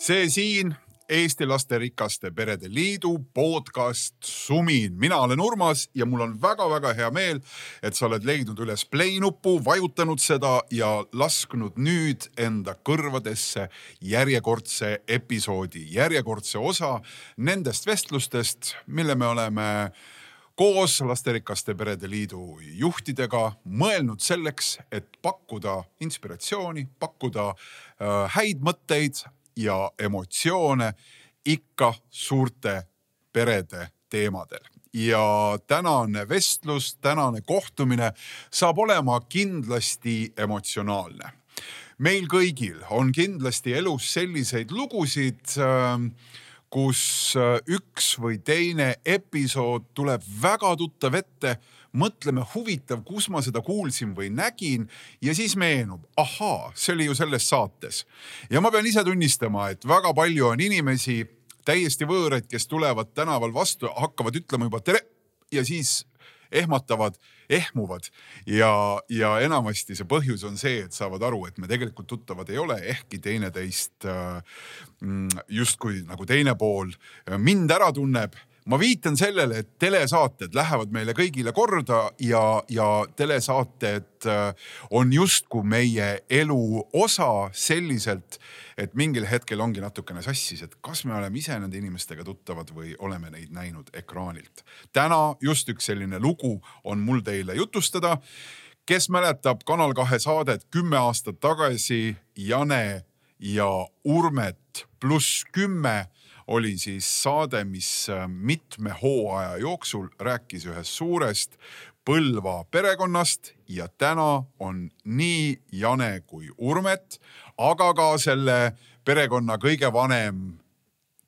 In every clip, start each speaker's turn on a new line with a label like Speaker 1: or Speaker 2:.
Speaker 1: see siin Eesti Lasterikaste Perede Liidu podcast Sumin. mina olen Urmas ja mul on väga-väga hea meel, et sa oled leidnud üles play nupu, vajutanud seda ja lasknud nüüd enda kõrvadesse järjekordse episoodi, järjekordse osa nendest vestlustest, mille me oleme koos Lasterikaste Perede Liidu juhtidega mõelnud selleks, et pakkuda inspiratsiooni, pakkuda äh, häid mõtteid ja emotsioone ikka suurte perede teemadel ja tänane vestlus, tänane kohtumine saab olema kindlasti emotsionaalne. meil kõigil on kindlasti elus selliseid lugusid, ähm, kus äh, üks või teine episood tuleb väga tuttav ette mõtleme, huvitav, kus ma seda kuulsin või nägin ja siis meenub, ahaa, see oli ju selles saates. ja ma pean ise tunnistama, et väga palju on inimesi, täiesti võõraid, kes tulevad tänaval vastu, hakkavad ütlema juba tere ja siis ehmatavad, ehmuvad ja, ja enamasti see põhjus on see, et saavad aru, et me tegelikult tuttavad ei ole, ehkki teineteist äh, mm, justkui nagu teine pool mind ära tunneb ma viitan sellele, et telesaated lähevad meile kõigile korda ja, ja telesaated äh, on justkui meie elu osa selliselt, et mingil hetkel ongi natukene sassis, et kas me oleme ise nende inimestega tuttavad või oleme neid näinud ekraanilt. täna just üks selline lugu on mul teile jutustada. kes mäletab Kanal kahe saadet kümme aastat tagasi, Jane ja Urmet pluss kümme oli siis saade, mis äh, mitme hooaja jooksul rääkis ühest suurest Põlva perekonnast ja täna on nii Jane kui Urmet, aga ka selle perekonna kõige vanem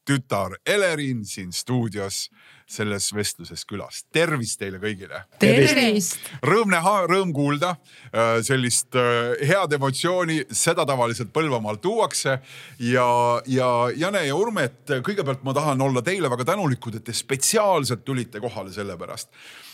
Speaker 1: tütar Elerin siin stuudios selles vestluses külas. tervist teile kõigile.
Speaker 2: tervist.
Speaker 1: Rõõm näha, rõõm kuulda äh, sellist äh, head emotsiooni, seda tavaliselt Põlvamaalt tuuakse. ja, ja Jane ja Urmet, kõigepealt ma tahan olla teile väga tänulikud, et te spetsiaalselt tulite kohale selle pärast Äh,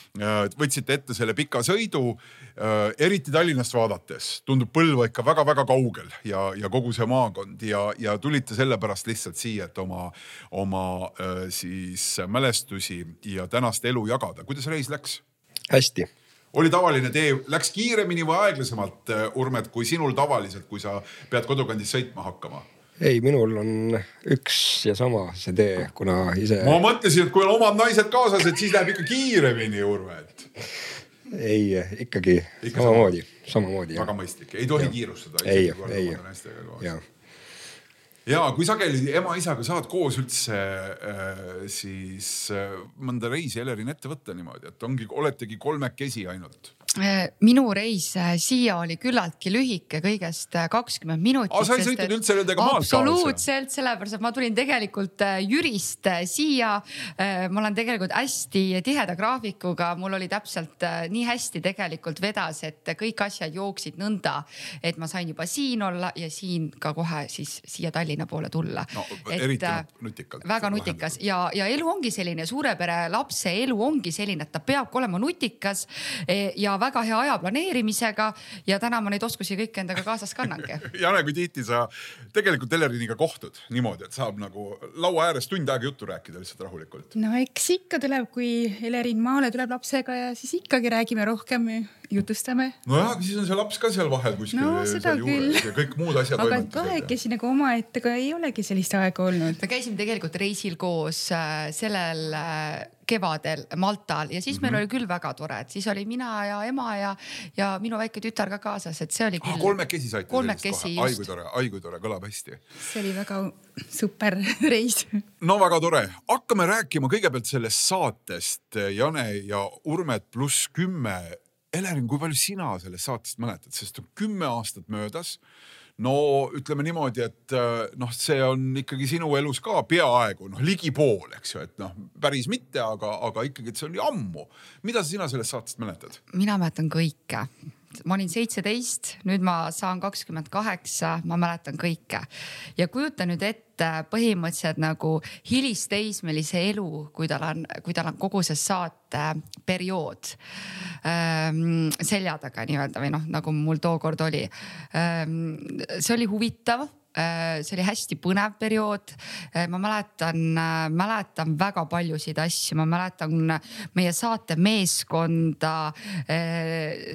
Speaker 1: võtsite ette selle pika sõidu, äh, eriti Tallinnast vaadates tundub Põlva ikka väga-väga kaugel ja, ja kogu see maakond ja, ja tulite sellepärast lihtsalt siia, et oma, oma äh, siis mälestusi ja tänast elu jagada. kuidas reis läks?
Speaker 3: hästi
Speaker 1: oli tavaline tee, läks kiiremini või aeglasemalt, Urmet, kui sinul tavaliselt, kui sa pead kodukandis sõitma hakkama?
Speaker 3: Ei, minul on üks ja sama see tee, kuna ise.
Speaker 1: ma mõtlesin, et kui on omad naised kaasas, et siis läheb ikka kiiremini, Urve, et.
Speaker 3: ei, ikkagi Ikka samamoodi, samamoodi.
Speaker 1: väga mõistlik, ei tohi ja. kiirustada.
Speaker 3: ei, ei. ja,
Speaker 1: ja kui sageli ema-isaga saad koos üldse äh, siis äh, mõnda reisi Elerin ette võtta niimoodi, et ongi, oletegi kolmekesi ainult
Speaker 2: minu reis äh, siia oli küllaltki lühike, kõigest äh, kakskümmend minutit.
Speaker 1: sa ei sõitnud üldse nendega maalt
Speaker 2: kaasa? absoluutselt, sellepärast et ma tulin tegelikult Jürist siia. ma olen tegelikult hästi tiheda graafikuga, mul oli täpselt nii hästi tegelikult vedas, et kõik asjad jooksid nõnda, et ma sain juba siin olla ja siin ka kohe siis siia Tallinna poole tulla.
Speaker 1: no eriti nutikalt.
Speaker 2: väga nutikas ja, ja elu ongi selline, suure pere lapse elu ongi selline, et ta peabki olema nutikas ja väga hea aja planeerimisega ja täna ma neid oskusi kõiki endaga kaasas kannangi
Speaker 1: Jane, kui tihti sa tegelikult Eleriniga kohtud niimoodi, et saab nagu laua ääres tund aega juttu rääkida lihtsalt rahulikult?
Speaker 4: no eks ikka tuleb, kui Elerin maale tuleb lapsega ja siis ikkagi räägime rohkem, jutustame.
Speaker 1: nojah, aga siis on see laps ka seal vahel kuskil
Speaker 4: no, seal juures
Speaker 1: ja kõik muud asjad.
Speaker 4: aga kahekesi nagu omaette ka ei olegi sellist aega olnud.
Speaker 2: me käisime tegelikult reisil koos äh, sellel äh, kevadel Maltal ja siis mm -hmm. meil oli küll väga tore, et siis oli mina ja ema ja, ja minu väike tütar ka kaasas, et see oli küll
Speaker 1: ah,. kolmekesi saite?
Speaker 2: kolmekesi
Speaker 1: just. ai kui tore, ai kui tore, kõlab hästi.
Speaker 4: see oli väga super reis.
Speaker 1: no väga tore, hakkame rääkima kõigepealt sellest saatest Jane ja Urmet pluss kümme. Elerin, kui palju sina sellest saatest mäletad, sest kümme aastat möödas no ütleme niimoodi, et äh, noh, see on ikkagi sinu elus ka peaaegu noh, ligi pool, eks ju, et noh, päris mitte, aga, aga ikkagi, et see oli ammu. mida sina sellest saatest mäletad?
Speaker 2: mina mäletan kõike ma olin seitseteist, nüüd ma saan kakskümmend kaheksa, ma mäletan kõike ja kujuta nüüd ette põhimõtteliselt nagu hilisteismelise elu, kui tal on, kui tal on kogu see saateperiood ähm, selja taga nii-öelda või noh, nagu mul tookord oli ähm,. see oli huvitav see oli hästi põnev periood. Äh, ma mäletan, äh, mäletan väga paljusid asju, ma mäletan meie saate meeskonda,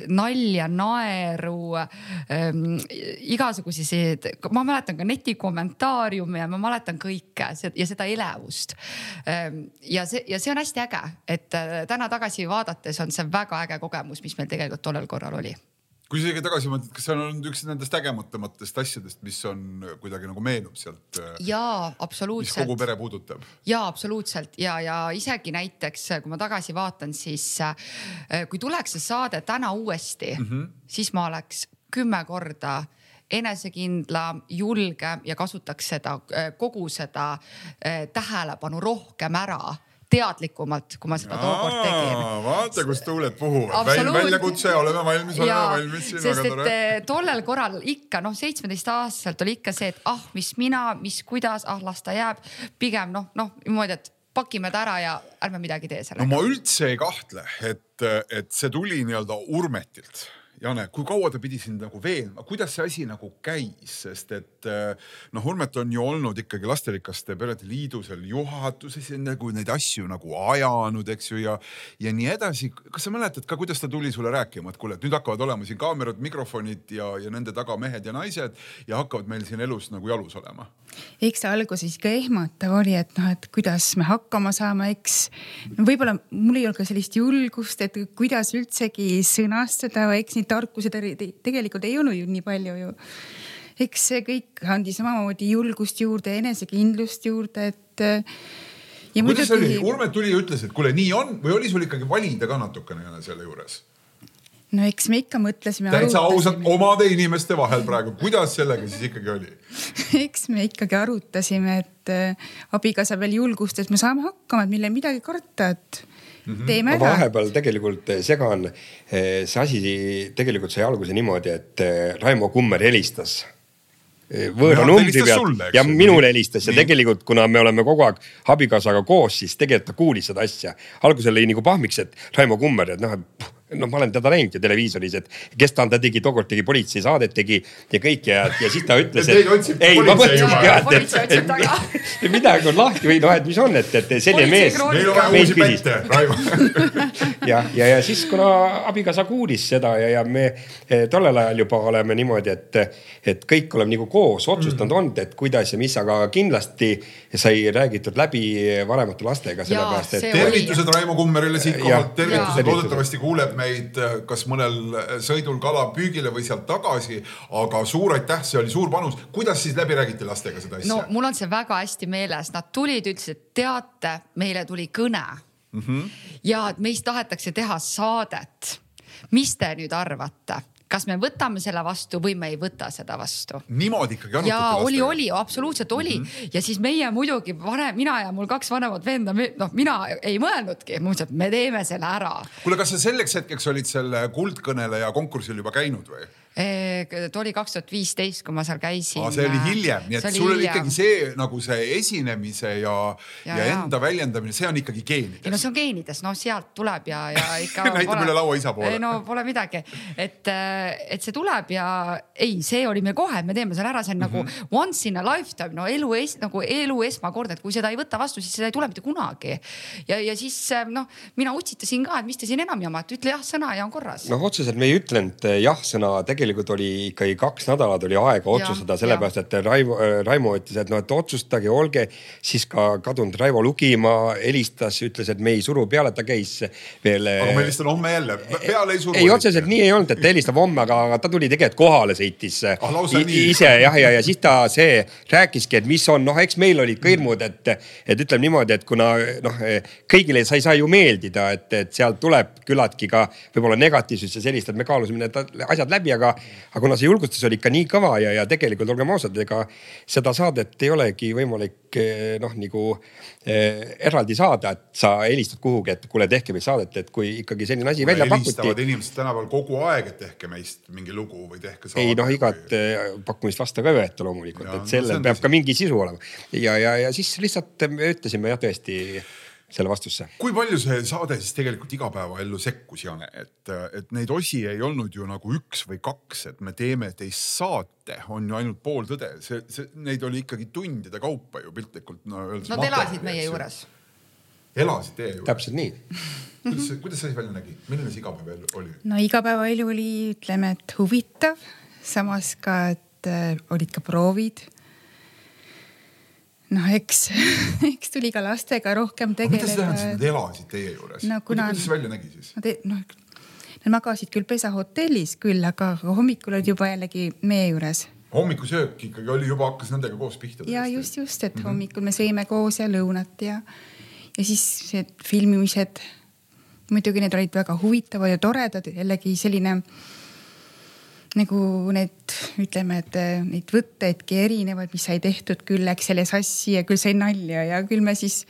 Speaker 2: nalja, naeru, ähm, igasuguseid, ma mäletan ka netikommentaariume ja ma mäletan kõike ja seda elevust. Ähm, ja see, ja see on hästi äge, et täna tagasi vaadates on see väga äge kogemus, mis meil tegelikult tollel korral oli
Speaker 1: kui sa isegi tagasi mõtled, kas see on olnud üks nendest ägematamatest asjadest, mis on kuidagi nagu meenub sealt?
Speaker 2: Äh, jaa, absoluutselt.
Speaker 1: mis kogu pere puudutab?
Speaker 2: jaa, absoluutselt ja, ja isegi näiteks kui ma tagasi vaatan, siis äh, kui tuleks see saade täna uuesti mm, -hmm. siis ma oleks kümme korda enesekindlam, julgem ja kasutaks seda äh, kogu seda tähelepanu rohkem ära teadlikumalt, kui ma seda tookord tegin.
Speaker 1: vaata, kus tuuled puhuvad, väljakutse, oleme valmis, oleme valmis.
Speaker 2: sest et eh, tollel korral ikka noh, seitsmeteistaastaselt oli ikka see, et ah, mis mina, mis kuidas, ah las ta jääb. pigem noh, noh niimoodi, et pakime ta ära ja ärme midagi tee sellega.
Speaker 1: no ma üldse ei kahtle, et, et see tuli nii-öelda Urmetilt Jane, kui kaua ta pidi sind nagu veenma, kuidas see asi nagu käis, sest et eh, noh, Urmet on ju olnud ikkagi Lasterikaste Perede Liidu seal juhatuses ja nagu neid asju nagu ajanud, eks ju, ja, ja nii edasi. kas sa mäletad ka, kuidas ta tuli sulle rääkima, et kuule, et nüüd hakkavad olema siin kaamerad, mikrofonid ja, ja nende taga mehed ja naised ja hakkavad meil siin elus nagu jalus olema?
Speaker 4: eks see alguses ikka ehmatav oli, et noh, et kuidas me hakkama saame, eks võib-olla mul ei olnud ka sellist julgust, et kuidas üldsegi sõnastada, eks neid tarkusi tegelikult ei olnud ju nii palju ju. eks see kõik andis samamoodi julgust juurde, enesekindlust juurde, et.
Speaker 1: kuidas see oli, Urmet tuli ja ütles, et kuule, nii on või oli sul ikkagi valida ka natukene selle juures?
Speaker 4: no eks me ikka mõtlesime.
Speaker 1: täitsa ausalt omade inimeste vahel praegu, kuidas sellega siis ikkagi oli
Speaker 4: eks me ikkagi arutasime, et äh, abikaasa veel julgustas, me saame hakkama, et meil ei midagi karta, et mm -hmm. teeme ära.
Speaker 3: vahepeal tegelikult äh, segan, äh, see asi tegelikult sai alguse niimoodi, et Raimo Kummer helistas võõra numbri pealt ja minule helistas ja tegelikult, kuna me oleme kogu aeg abikaasaga koos, siis tegelikult ta kuulis seda asja. alguses oli nagu pahmiks, et Raimo Kummer, et noh, et noh, ma olen teda näinud ju televiisoris, et kes ta on, ta tegi tookord tegi politseisaadet tegi ja kõik ja, ja siis ta ütles, et ei, ma mõtlesin ka, et, et, et, et midagi on lahti või noh, et mis on, et, et selline mees.
Speaker 1: meil on vaja uusi pätte, Raivo.
Speaker 3: ja, ja, ja siis kuna abikaasa kuulis seda ja, ja me eh, tollel ajal juba oleme niimoodi, et, et kõik oleme nagu koos otsustanud mm. olnud, et kuidas ja mis, aga kindlasti sai räägitud läbi vanemate lastega, sellepärast et.
Speaker 1: tervitused Raimo Kummerile siitkohalt, tervitused, loodetavasti kuuleb meid äh, kas mõnel äh, sõidul kalapüügile või sealt tagasi. aga suur aitäh, see oli suur panus. kuidas siis läbi räägiti lastega seda asja?
Speaker 2: no mul on see väga hästi meeles, nad tulid, ütlesid, teate, meile tuli kõne mm. -hmm. ja meist tahetakse teha saadet. mis te nüüd arvate? Kas me võtame selle vastu või me ei võta seda vastu.
Speaker 1: niimoodi ikkagi arutati.
Speaker 2: ja oli, oli, absoluutselt oli mm -hmm. ja siis meie muidugi vanem, mina ja mul kaks vanemat venda, noh, mina ei mõelnudki, ma mõtlesin, et me teeme selle ära.
Speaker 1: kuule, kas sa selleks hetkeks olid selle kuldkõneleja konkursil juba käinud või?
Speaker 2: Ta oli kaks tuhat viisteist, kui ma seal käisin.
Speaker 1: see oli hiljem, nii et sul oli ikkagi see nagu see esinemise ja, ja, ja enda väljendamine, see on ikkagi geenides.
Speaker 2: no see on geenides, noh sealt tuleb ja, ja ikka
Speaker 1: näitab üle laua isa poole.
Speaker 2: no pole midagi, et, et see tuleb ja ei, see oli meil kohe, me teeme selle ära, see on mm -hmm. nagu mhm. once in a lifetime, no elu es, nagu elu esmakordne, et kui seda ei võta vastu, siis seda ei tule mitte kunagi. ja, ja siis noh, mina utsitasin ka, et mis te siin enam jamate, ütle jah-sõna ja on korras.
Speaker 3: noh, otseselt me ei ütlenud jah-sõna tegelikult tegelikult oli ikkagi kaks nädalat oli aega otsustada, sellepärast et Raivo, Raimo ütles, et noh, et otsustage, olge. siis ka kadunud Raivo Lugimaa helistas, ütles, et me ei suru peale, ta käis veel.
Speaker 1: aga ma helistan homme jälle, peale ei suru.
Speaker 3: ei, otseselt nii ei olnud, et ta helistab homme, aga, aga ta tuli tegelikult kohale, sõitis
Speaker 1: ah,
Speaker 3: ise jah, ja, ja siis ta see rääkiski, et mis on, noh, eks meil olid ka hirmud, et, et ütleme niimoodi, et kuna noh, kõigile sa ei saa ju meeldida, et, et sealt tuleb küllaltki ka võib-olla negatiivsust ja sellist, et me kaalusime need asjad läbi, aga aga kuna see julgustus oli ikka nii kõva ja, ja tegelikult olgem ausad, ega seda saadet ei olegi võimalik eh, noh, nagu eh, eraldi saada, et sa helistad kuhugi, et kuule, tehke meist saadet, et kui ikkagi selline asi välja pakuti. helistavad
Speaker 1: inimesed tänapäeval kogu aeg, et tehke meist mingi lugu või tehke
Speaker 3: saade. ei noh, igat või... Eh, pakkumist vasta ka ei võeta loomulikult, et sellel no, peab ka mingi sisu olema ja, ja, ja siis lihtsalt me ütlesime jah, tõesti selle vastusse.
Speaker 1: kui palju see saade siis tegelikult igapäevaellu sekkus, Jane, et, et neid osi ei olnud ju nagu üks või kaks, et me teeme teist saate, on ju ainult pool tõde, see, see, neid oli ikkagi tundide kaupa ju piltlikult no öeldes.
Speaker 2: Nad elasid meie juures.
Speaker 1: elasid teie juures?
Speaker 3: täpselt nii
Speaker 1: kuidas, kuidas see asi välja nägi, milline see igapäevaelu oli?
Speaker 4: no igapäevaelu oli, ütleme, et huvitav, samas ka, et äh, olid ka proovid noh, eks, eks tuli ka lastega rohkem tegeleda.
Speaker 1: mida see tähendas, et nad elasid teie juures no,? Kuidas see välja nägi siis?
Speaker 4: Nad, noh, nad magasid küll pesahotellis küll, aga hommikul olid juba jällegi meie juures.
Speaker 1: hommikusöök ikkagi oli juba, hakkas nendega koos pihta.
Speaker 4: ja just, just, et mm -hmm. hommikul me sõime koos ja lõunat ja, ja siis filmimised. muidugi need olid väga huvitavad ja toredad, jällegi selline nagu need, ütleme, et äh, neid võtteidki erinevaid, mis sai tehtud, küll läks selle sassi ja küll sai nalja ja küll me siis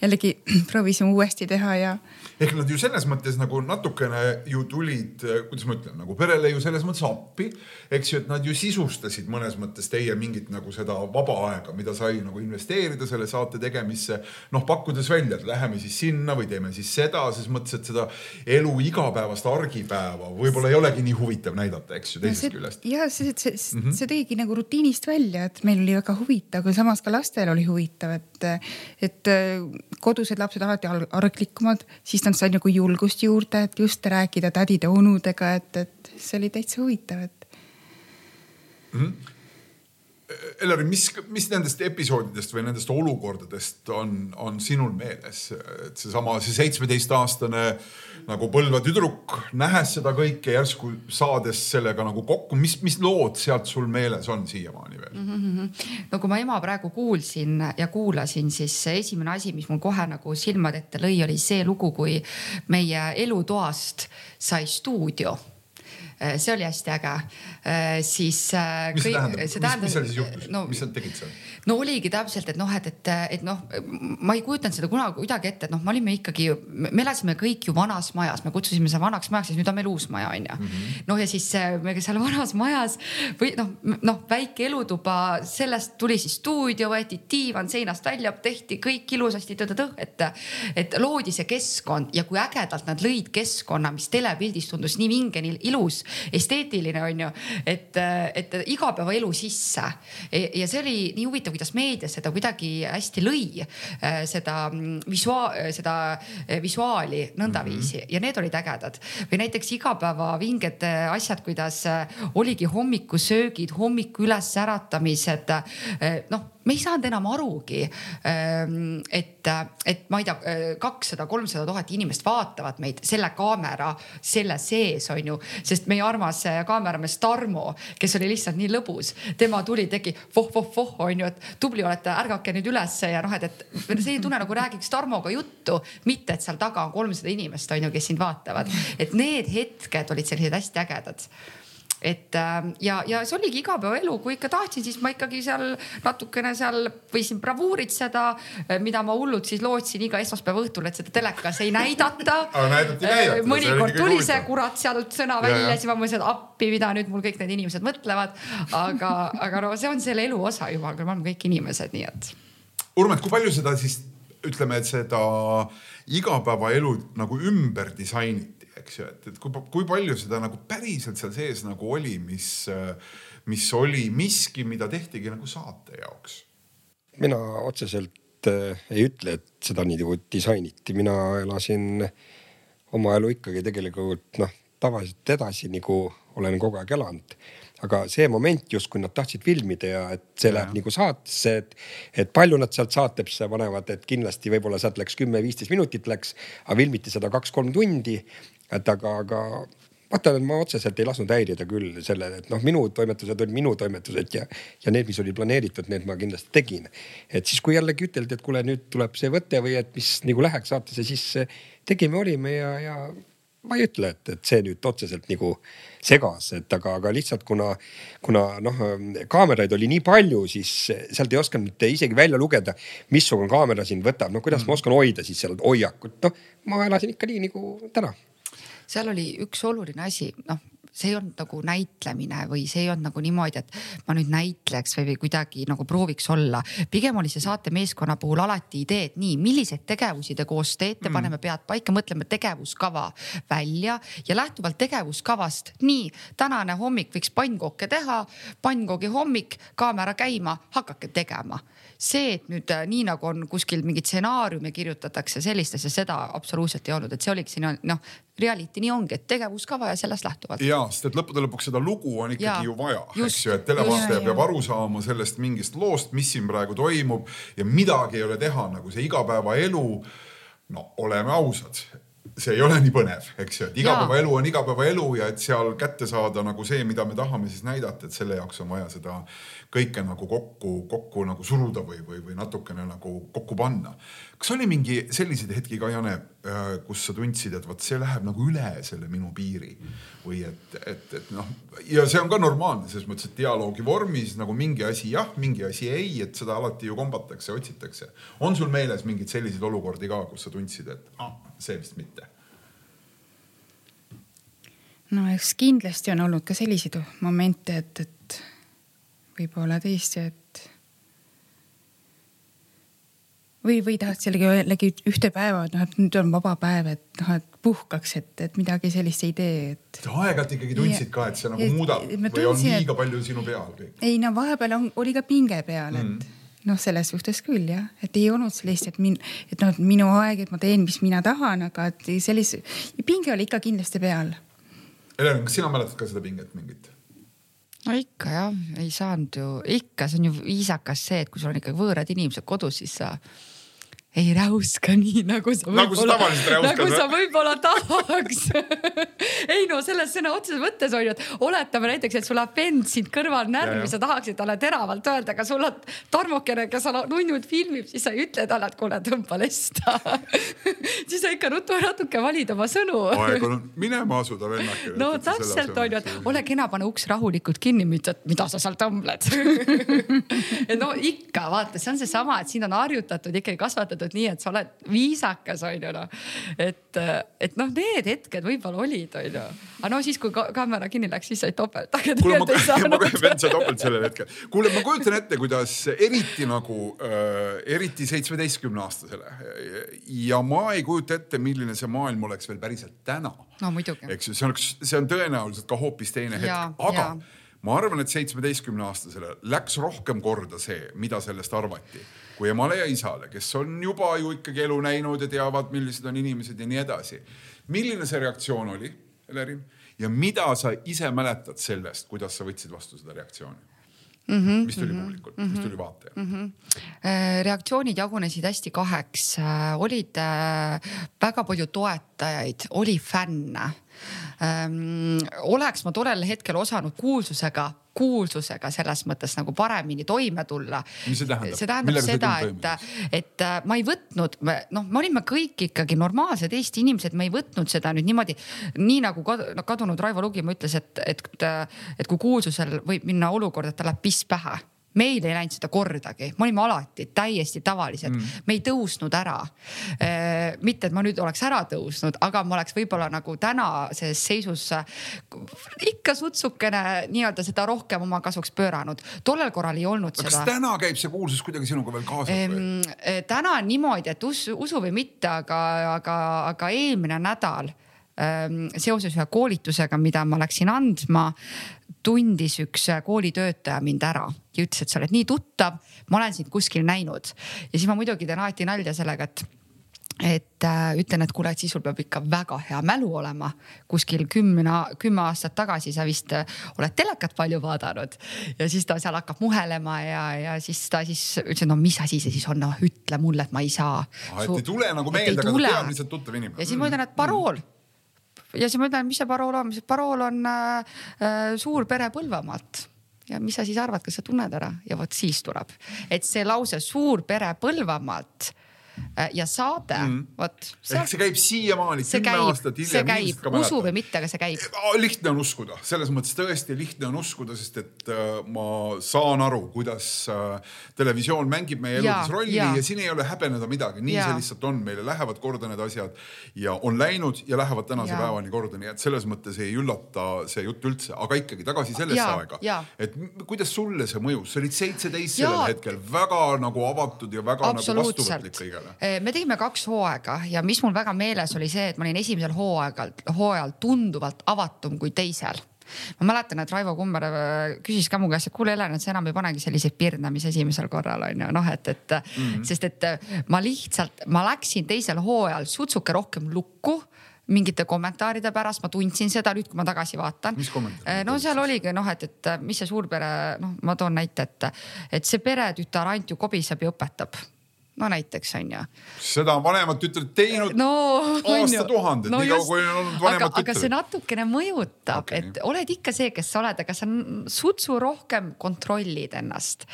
Speaker 4: jällegi proovisime uuesti teha ja
Speaker 1: ehk nad ju selles mõttes nagu natukene ju tulid, kuidas ma ütlen, nagu perele ju selles mõttes appi, eks ju, et nad ju sisustasid mõnes mõttes teie mingit nagu seda vaba aega, mida sai nagu investeerida selle saate tegemisse. noh, pakkudes välja, et läheme siis sinna või teeme siis seda, ses mõttes, et seda elu igapäevast argipäeva võib-olla ei olegi nii huvitav näidata, eks ju, teisest küljest.
Speaker 4: ja see, see, see, mm -hmm. see tõigi nagu rutiinist välja, et meil oli väga huvitav, aga samas ka lastel oli huvitav, et, et kodused lapsed alati arglikumad, siis nad said nagu julgust juurde, et just rääkida tädide-onudega, et, et see oli täitsa huvitav, et
Speaker 1: mm. -hmm. Elari, mis, mis nendest episoodidest või nendest olukordadest on, on sinul meeles, et seesama, see seitsmeteistaastane nagu Põlva tüdruk, nähes seda kõike järsku saades sellega nagu kokku, mis, mis lood sealt sul meeles on siiamaani veel mm?
Speaker 2: -hmm. no kui ma ema praegu kuulsin ja kuulasin, siis esimene asi, mis mul kohe nagu silmade ette lõi, oli see lugu, kui meie elutoast sai stuudio see oli hästi äge. siis.
Speaker 1: mis see tähendab, mis, mis seal siis juhtus no,, mis sa tegid seal?
Speaker 2: no oligi täpselt, et noh, et, et, et noh, ma ei kujutanud seda kunagi kuidagi ette, et noh, me olime ikkagi, me elasime kõik ju vanas majas, me kutsusime seda vanaks majaks, siis nüüd on meil uus maja on ju mm -hmm.. noh, ja siis äh, me seal vanas majas või noh, noh väike elutuba, sellest tuli siis stuudio, võeti diivan seinast välja, tehti kõik ilusasti, et, et loodi see keskkond ja kui ägedalt nad lõid keskkonna, mis telepildis tundus nii vinge, nii ilus, esteetiline on ju, et, et igapäevaelu sisse ja see oli nii huvitav kuidas meedia seda kuidagi hästi lõi, seda visuaal, seda visuaali nõndaviisi mm -hmm. ja need olid ägedad. või näiteks igapäeva vinged asjad, kuidas oligi hommikusöögid, hommiku ülesäratamised. noh me ei saanud enam arugi, ähm, et, et ma ei tea, kakssada, kolmsada tuhat inimest vaatavad meid selle kaamera selle sees on ju, sest meie armas kaameramees Tarmo, kes oli lihtsalt nii lõbus, tema tuli, tegi voh-voh-voh on ju, et tubli olete, ärgake nüüd ülesse ja noh, et, et see ei tunne nagu räägiks Tarmoga juttu, mitte et seal taga on kolmsada inimest on ju, kes sind vaatavad, et need hetked olid sellised hästi ägedad et ähm, ja, ja see oligi igapäevaelu, kui ikka tahtsin, siis ma ikkagi seal natukene seal võisin bravuuritseda, äh, mida ma hullult siis lootsin iga esmaspäeva õhtul, et seda telekas ei näidata
Speaker 1: äh,
Speaker 2: mõnikord tuli see kurat sealt sõna välja, siis ma mõtlesin, et appi, mida nüüd mul kõik need inimesed mõtlevad. aga, aga no see on selle elu osa, küll, me oleme kõik inimesed, nii et.
Speaker 1: Urmet, kui palju seda siis ütleme, et seda igapäevaelu nagu ümber disainiti? Eks ju, et, et kui, kui palju seda nagu päriselt seal sees nagu oli, mis, mis oli miski, mida tehtigi nagu saate jaoks?
Speaker 3: mina otseselt äh, ei ütle, et seda nii nagu disainiti, mina elasin oma elu ikkagi tegelikult noh, tavaliselt edasi nagu olen kogu aeg elanud. Aga see moment justkui nad tahtsid filmida ja et see läheb nagu saatesse, et, et palju nad sealt saatesse panevad, et kindlasti võib-olla sealt läks kümme-viisteist minutit läks, aga filmiti seda kaks-kolm tundi et aga, aga vaata, ma otseselt ei lasknud häirida küll sellele, et noh, minu toimetused olid minu toimetused ja, ja need, mis oli planeeritud, need ma kindlasti tegin. et siis, kui jällegi üteldi, et kuule, nüüd tuleb see võte või et mis nagu läheks saatesse, siis tegime, olime ja, ja ma ei ütle, et, et see nüüd otseselt nagu segas, et aga, aga lihtsalt kuna, kuna noh, kaameraid oli nii palju, siis sealt ei osanud isegi välja lugeda, missugune kaamera sind võtab, no kuidas mm. ma oskan hoida siis seal hoiakut, noh ma elasin ikka nii nagu täna.
Speaker 2: Seal oli üks oluline asi, noh see ei olnud nagu näitlemine või see ei olnud nagu niimoodi, et ma nüüd näitleks või, või kuidagi nagu prooviks olla. pigem oli see saatemeeskonna puhul alati idee, et nii, milliseid tegevusi te koos teete mm., paneme pead paika, mõtleme tegevuskava välja ja lähtuvalt tegevuskavast, nii tänane hommik võiks pannkooke teha, pannkoogi hommik, kaamera käima, hakake tegema see, et nüüd äh, nii nagu on kuskil mingeid stsenaariume kirjutatakse sellist asja, seda absoluutselt ei olnud, et see oligi siin noh, reality nii ongi, et tegevuskava ja sellest lähtuvalt.
Speaker 1: ja, sest et lõppude lõpuks seda lugu on ikkagi ja, ju vaja, eks ju, et televaataja peab aru saama sellest mingist loost, mis siin praegu toimub ja midagi ei ole teha, nagu see igapäevaelu. no oleme ausad see ei ole nii põnev, eks ju, et igapäevaelu on igapäevaelu ja et seal kätte saada nagu see, mida me tahame siis näidata, et selle jaoks on vaja seda kõike nagu kokku, kokku nagu suruda või, või, või natukene nagu kokku panna. kas oli mingi selliseid hetki ka, Jane, kus sa tundsid, et vot see läheb nagu üle selle minu piiri või et, et, et noh, ja see on ka normaalne selles mõttes, et dialoogi vormis nagu mingi asi jah, mingi asi ei, et seda alati ju kombatakse, otsitakse. on sul meeles mingeid selliseid olukordi ka, kus sa tundsid, et ah, see vist mitte?
Speaker 4: no eks kindlasti on olnud ka selliseid momente, et, et võib-olla tõesti, et või, või tahaks jällegi jällegi ühte päeva, et noh, et nüüd on vaba päev, et noh, et puhkaks, et, et midagi sellist ei tee, et.
Speaker 1: aeg-ajalt ikkagi tundsid ka, et see nagu et, muudab või tundsin, on liiga et... palju sinu peal kõik?
Speaker 4: ei no vahepeal on, oli ka pinge peal, et mm noh, selles suhtes küll jah, et ei olnud sellist, et min-, et noh, minu aeg, et ma teen, mis mina tahan, aga et sellise, pinge oli ikka kindlasti peal
Speaker 1: Helen, kas sina mäletad ka seda pinget mingit?
Speaker 2: no ikka jah, ei saanud ju, ikka, see on ju viisakas see, et kui sul on ikka võõrad inimesed kodus, siis sa ei räuska nii nagu sa
Speaker 1: nagu sa tavaliselt räuskad.
Speaker 2: nagu sa võib-olla tahaks ei no selles sõna otseses mõttes on ju, et oletame näiteks, et sul läheb vend sind kõrval närvi, sa tahaksid talle teravalt öelda, aga sul on Tarmokene, kes nunnud filmib, siis sa ei ütle talle, et kuule, tõmba lesta siis sa ikka ruttu natuke valid oma sõnu
Speaker 1: aeg on minema asuda vennake.
Speaker 2: no täpselt on ju, et ole kena, pane uks rahulikult kinni, mitte, et mida sa seal tõmbled no ikka vaata, see on seesama, et sind on harjutatud ikkagi kasvatatud korraldatud nii, et sa oled viisakas, on ju noh. et, et noh, need hetked võib-olla olid, on ju. aga no siis, kui ka kaamera kinni läks, siis said topelt.
Speaker 1: kuule, ma, ma vend sai topelt sellel hetkel. kuule, ma kujutan ette, kuidas eriti nagu äh,, eriti seitsmeteistkümne aastasele ja ma ei kujuta ette, milline see maailm oleks veel päriselt täna.
Speaker 2: no muidugi.
Speaker 1: eks ju, see oleks, see on tõenäoliselt ka hoopis teine hetk, aga ja. Ma arvan, et seitsmeteistkümne aastasele läks rohkem korda see, mida sellest arvati kui emale ja isale, kes on juba ju ikkagi elu näinud ja teavad, millised on inimesed ja nii edasi. milline see reaktsioon oli, Elerin, ja mida sa ise mäletad sellest, kuidas sa võtsid vastu seda reaktsiooni? Mm -hmm, mis tuli mm -hmm, publikult mm, -hmm, mis tuli vaatajalt mm?
Speaker 2: -hmm. reaktsioonid jagunesid hästi kaheks, äh, olid äh, väga palju toetajaid, oli fänne ähm,. oleks ma tollel hetkel osanud kuulsusega kuulsusega selles mõttes nagu paremini toime tulla.
Speaker 1: mis see tähendab?
Speaker 2: see tähendab Millega seda, et, et äh, ma ei võtnud, noh, me olime kõik ikkagi normaalsed Eesti inimesed, me ei võtnud seda nüüd niimoodi, nii nagu kadunud Raivo Lugimaa ütles, et, et, et kui kuulsusel võib minna olukord, et tal läheb piss pähe meil ei läinud seda kordagi, me olime alati täiesti tavalised mm., me ei tõusnud ära. Äh, mitte, et ma nüüd oleks ära tõusnud, aga ma oleks võib-olla nagu tänases seisus ikka sutsukene nii-öelda seda rohkem oma kasuks pööranud. tollel korral ei olnud seda.
Speaker 1: kas täna käib see kuulsus kuidagi sinuga veel kaasas või?
Speaker 2: Äh, täna on niimoodi, et usu, usu või mitte, aga, aga, aga eelmine nädal seoses ühe koolitusega, mida ma läksin andma, tundis üks koolitöötaja mind ära ja ütles, et sa oled nii tuttav, ma olen sind kuskil näinud. ja siis ma muidugi teen alati nalja sellega, et et äh, ütlen, et kuule, et siis sul peab ikka väga hea mälu olema. kuskil kümne, kümme aastat tagasi sa vist äh, oled telekat palju vaadanud ja siis ta seal hakkab muhelema ja, ja siis ta siis ütles, et no mis asi see siis on, noh ütle mulle, et ma ei saa.
Speaker 1: et ei tule nagu meelde, aga ta teab lihtsalt tuttav inimene.
Speaker 2: ja siis ma ütlen, et parool mm ja siis ma ütlen, mis see parool on, see parool on äh, äh, suur pere Põlvamaalt. Ja mis sa siis arvad, kas sa tunned ära? Ja vot siis tuleb, et see lause suur pere Põlvamaalt ja saade mm., vot.
Speaker 1: ehk see käib siiamaani, kümme aastat hiljem.
Speaker 2: see käib, usu või mitte, aga see käib.
Speaker 1: lihtne on uskuda, selles mõttes tõesti lihtne on uskuda, sest et äh, ma saan aru, kuidas äh, televisioon mängib meie eludes rolli ja. ja siin ei ole häbeneda midagi, nii ja. see lihtsalt on, meile lähevad korda need asjad ja on läinud ja lähevad tänase ja. päevani korda, nii et selles mõttes ei üllata see jutt üldse, aga ikkagi tagasi sellesse ja. aega. et kuidas sulle see mõjus, sa olid seitseteist sellel hetkel, väga nagu avatud ja väga nagu vastuvõtlik kõigele
Speaker 2: Eh, me tegime kaks hooaega ja mis mul väga meeles oli see, et ma olin esimesel hooaegal, hooajal tunduvalt avatum kui teisel. Ma mäletan, et Raivo Kummer äh, küsis ka mu käest, et kuule Helen, et sa enam ei panegi selliseid pirne, mis esimesel korral on ju. Noh, et, et mm -hmm. sest et äh, ma lihtsalt, ma läksin teisel hooajal sutsuke rohkem lukku mingite kommentaaride pärast, ma tundsin seda nüüd, kui ma tagasi vaatan.
Speaker 1: Äh,
Speaker 2: no seal oligi noh, et, et mis see suurpere, noh, ma toon näite, et, et see peretütar Ant ju kobiseb ja õpetab no näiteks on ju.
Speaker 1: seda on vanemad tütred teinud
Speaker 2: no,
Speaker 1: aastatuhanded no, nii kaua kui on olnud vanemad aga,
Speaker 2: tütred. aga see natukene mõjutab okay., et oled ikka see, kes sa oled, aga sa sutsu rohkem kontrollid ennast.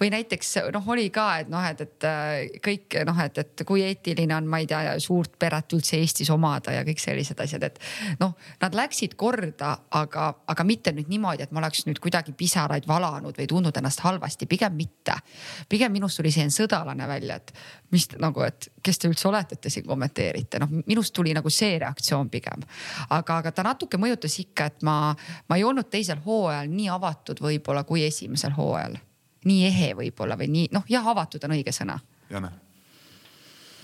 Speaker 2: või näiteks noh, oli ka, et noh, et, et äh, kõik noh, et, et kui eetiline on, ma ei tea, suurt peret üldse Eestis omada ja kõik sellised asjad, et noh, nad läksid korda, aga, aga mitte nüüd niimoodi, et ma oleks nüüd kuidagi pisaraid valanud või tundnud ennast halvasti, pigem mitte. pigem minust tuli selline sõdalane välja, et et mis nagu, et kes te üldse olete, et te siin kommenteerite, noh minust tuli nagu see reaktsioon pigem. aga, aga ta natuke mõjutas ikka, et ma, ma ei olnud teisel hooajal nii avatud võib-olla kui esimesel hooajal. nii ehe võib-olla või nii, noh jah, avatud on õige sõna.
Speaker 1: Jane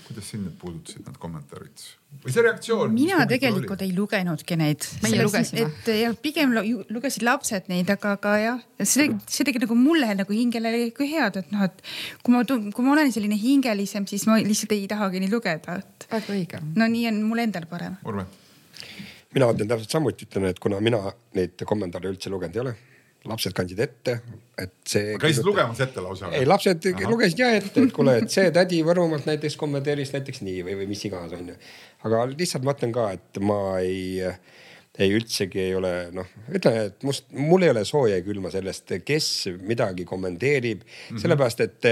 Speaker 1: kuidas sind need puudutasid, need kommentaarid või see reaktsioon?
Speaker 4: mina tegelikult oli? ei lugenudki neid.
Speaker 2: meie lugesime.
Speaker 4: et jah, pigem lugesid lapsed neid, aga, aga jah, see, see tegi nagu mulle nagu hingele nagu head, et noh, et kui ma, kui ma olen selline hingelisem, siis ma lihtsalt ei tahagi neid lugeda, et.
Speaker 2: väga õige.
Speaker 4: no nii on mul endal parem.
Speaker 1: Urve
Speaker 3: mina teen täpselt samuti, ütlen, et kuna mina neid kommentaare üldse lugenud ei ole lapsed kandsid ette, et see.
Speaker 1: käisid lugemas ette lausa?
Speaker 3: ei, lapsed Aha. lugesid jah ette, et kuule, et see tädi Võrumaalt näiteks kommenteeris näiteks nii või, või mis iganes onju. aga lihtsalt ma ütlen ka, et ma ei, ei üldsegi ei ole noh, ütlen, et must, mul ei ole sooja ja külma sellest, kes midagi kommenteerib mm -hmm., sellepärast et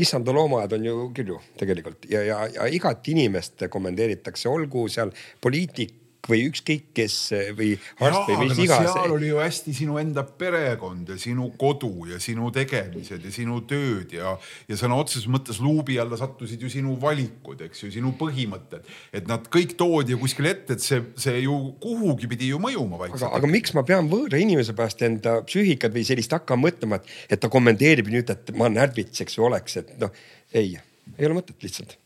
Speaker 3: issanda loomaaed on ju küll ju tegelikult ja, ja, ja igat inimest kommenteeritakse, olgu seal poliitik või ükskõik kes või arst või mis iganes.
Speaker 1: seal oli ju hästi sinu enda perekond ja sinu kodu ja sinu tegemised ja sinu tööd ja, ja sõna otseses mõttes luubi alla sattusid ju sinu valikud, eks ju, sinu põhimõtted. et nad kõik toodi ju kuskile ette, et see, see ju kuhugi pidi ju mõjuma vaikselt.
Speaker 3: aga, aga miks ma pean võõra inimese pärast enda psüühikat või sellist hakkama mõtlema, et, et ta kommenteerib nüüd, et ma närvits, eks ju oleks, et noh, ei, ei ole mõtet lihtsalt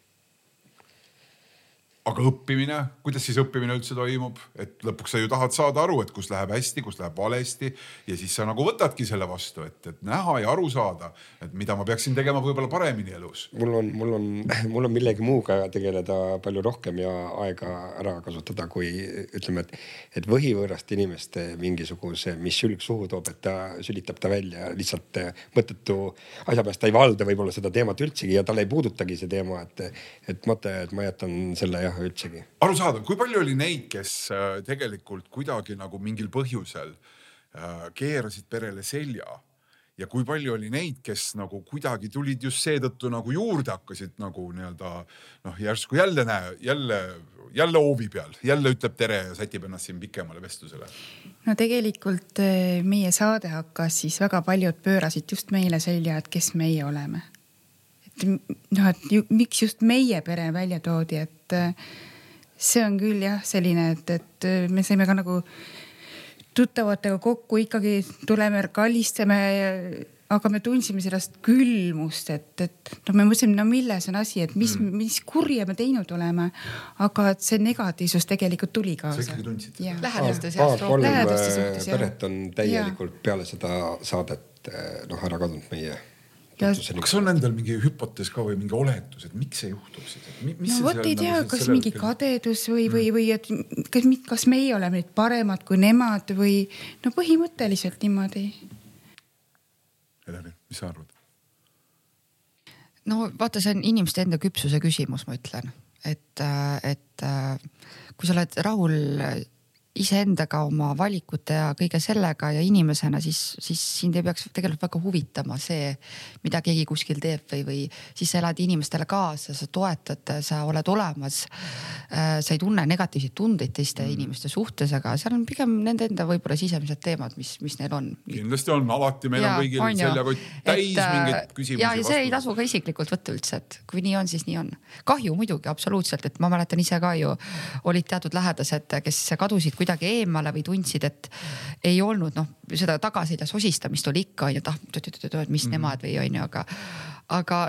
Speaker 1: aga õppimine, kuidas siis õppimine üldse toimub, et lõpuks sa ju tahad saada aru, et kus läheb hästi, kus läheb valesti ja siis sa nagu võtadki selle vastu, et, et näha ja aru saada, et mida ma peaksin tegema võib-olla paremini elus.
Speaker 3: mul on, mul on, mul on millegi muuga tegeleda palju rohkem ja aega ära kasutada, kui ütleme, et, et võhivõõrast inimest mingisuguse, mis sülg suhu toob, et ta sülitab ta välja lihtsalt mõttetu asja pärast ta ei valda võib-olla seda teemat üldsegi ja talle ei puudutagi see teema, et, et mõte, et ma jätan selle jah jah üldsegi.
Speaker 1: arusaadav, kui palju oli neid, kes äh, tegelikult kuidagi nagu mingil põhjusel äh, keerasid perele selja ja kui palju oli neid, kes nagu kuidagi tulid just seetõttu nagu juurde, hakkasid nagu nii-öelda noh, järsku jälle näe, jälle, jälle hoovi peal, jälle ütleb tere ja sätib ennast siin pikemale vestlusele.
Speaker 4: no tegelikult äh, meie saade hakkas siis väga paljud pöörasid just meile selja, et kes meie oleme et noh, et ju, miks just meie pere välja toodi, et äh, see on küll jah, selline, et, et äh, me saime ka nagu tuttavatega kokku, ikkagi tuleme, kallistame, aga me tundsime sellest külmust, et, et noh, me mõtlesime, no milles on asi, et mis mm., mis kurja me teinud oleme. aga et see negatiivsus tegelikult tuli kaasa.
Speaker 1: sa ikkagi tundsid
Speaker 2: seda? lähedaste rohkem.
Speaker 3: kolm peret on täielikult ja. peale seda saadet noh ära kadunud meie
Speaker 1: kas on endal mingi hüpotees ka või mingi oletus, et miks see juhtub siis?
Speaker 4: no vot ei tea nagu, kas mingi kadedus või, või, või et kas, kas meie oleme nüüd paremad kui nemad või no põhimõtteliselt niimoodi.
Speaker 1: Helen, mis sa arvad?
Speaker 2: no vaata, see on inimeste enda küpsuse küsimus, ma ütlen, et, et kui sa oled rahul iseendaga, oma valikute ja kõige sellega ja inimesena, siis, siis sind ei peaks tegelikult väga huvitama see, mida keegi kuskil teeb või, või siis sa elad inimestele kaasa, sa toetad, sa oled olemas. Äh, sa ei tunne negatiivseid tundeid teiste mm. inimeste suhtes, aga seal on pigem nende enda võib-olla sisemised teemad, mis, mis neil on.
Speaker 1: kindlasti on, alati meil ja, on kõigil seljakott täis et, mingeid äh, küsimusi.
Speaker 2: ja, ja see ei tasu ka isiklikult võtta üldse, et kui nii on, siis nii on. kahju muidugi absoluutselt, et ma mäletan ise ka ju olid teatud lähedased, kes kadusid kuidagi eemale või tundsid, et ei olnud noh, seda tagasiside sosistamist oli ikka onju, et ah, mis mm nemad või onju, aga, aga,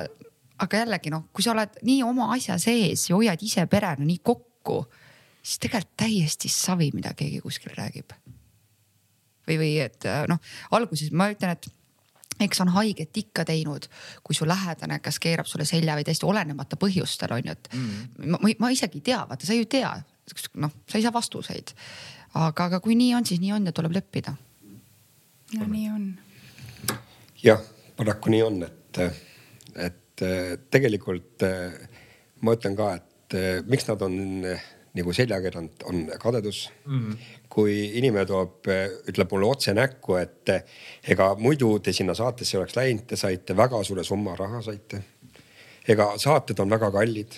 Speaker 2: aga jällegi noh, kui sa oled nii oma asja sees ja hoiad ise perena nii kokku, siis tegelikult täiesti savi, mida keegi kuskil räägib. või, või et noh, alguses ma ütlen, et eks on haiget ikka teinud, kui su lähedane, kas keerab sulle selja või täiesti olenemata põhjustel on ju, et mm. ma, ma isegi ei tea, vaata, sa ju ei tea, noh, sa ei saa vastuseid. aga, aga kui nii on, siis nii on ja tuleb leppida.
Speaker 4: no nii on.
Speaker 3: jah, paraku nii on, et, et tegelikult ma ütlen ka, et miks nad on nagu selja keeranud, on kadedus mm. -hmm. kui inimene toob, ütleb mulle otse näkku, et ega muidu te sinna saatesse oleks läinud, te saite väga suure summa raha saite. ega saated on väga kallid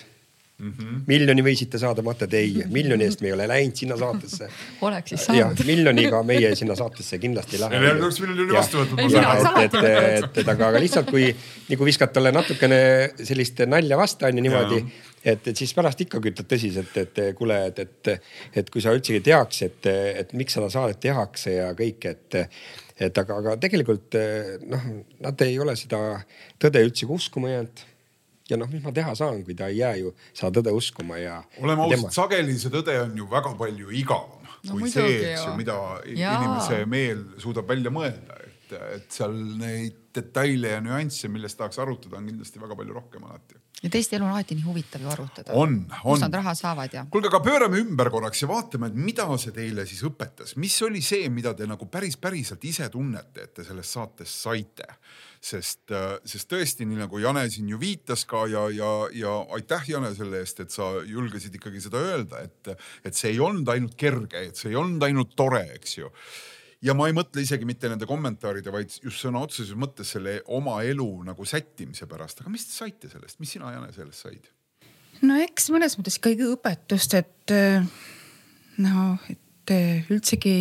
Speaker 3: Mm -hmm. miljoni võisite saada, et ei, miljoni eest me ei ole läinud sinna saatesse.
Speaker 2: oleks siis saanud.
Speaker 3: miljoniga meie sinna saatesse kindlasti ei lähe.
Speaker 1: ei oleks miljoni vastu võtnud.
Speaker 3: et, et, et, aga, aga lihtsalt kui nagu viskad talle natukene sellist nalja vasta onju niimoodi, et, et siis pärast ikka kütad tõsiselt, et kuule, et, et, et kui sa üldsegi teaks, et, et miks seda saadet tehakse ja kõik, et et aga, aga tegelikult noh, nad ei ole seda tõde üldsegi uskuma jäänud ja noh, mis ma teha saan, kui ta ei jää ju seda tõde uskuma ja.
Speaker 1: oleme ausad, sageli see tõde on ju väga palju igavam no, kui see, eks ju, mida ja. inimese meel suudab välja mõelda, et, et seal neid detaile ja nüansse, millest tahaks arutada, on kindlasti väga palju rohkem alati
Speaker 2: ja teiste elu on alati nii huvitav ju arutada.
Speaker 1: on, on.
Speaker 2: kust nad raha saavad ja.
Speaker 1: kuulge, aga pöörame ümber korraks ja vaatame, et mida see teile siis õpetas, mis oli see, mida te nagu päris päriselt ise tunnete, et te sellest saatest saite sest, äh, sest tõesti, nii nagu Jane siin ju viitas ka ja, ja, ja aitäh, Jane, selle eest, et sa julgesid ikkagi seda öelda, et, et see ei olnud ainult kerge, et see ei olnud ainult tore, eks ju. Ja ma ei mõtle isegi mitte nende kommentaaride, vaid just sõna otseses mõttes selle oma elu nagu sättimise pärast, aga mis te saite sellest, mis sina, Jane, sellest said?
Speaker 4: no eks mõnes mõttes ikkagi õpetust, et no, et üldsegi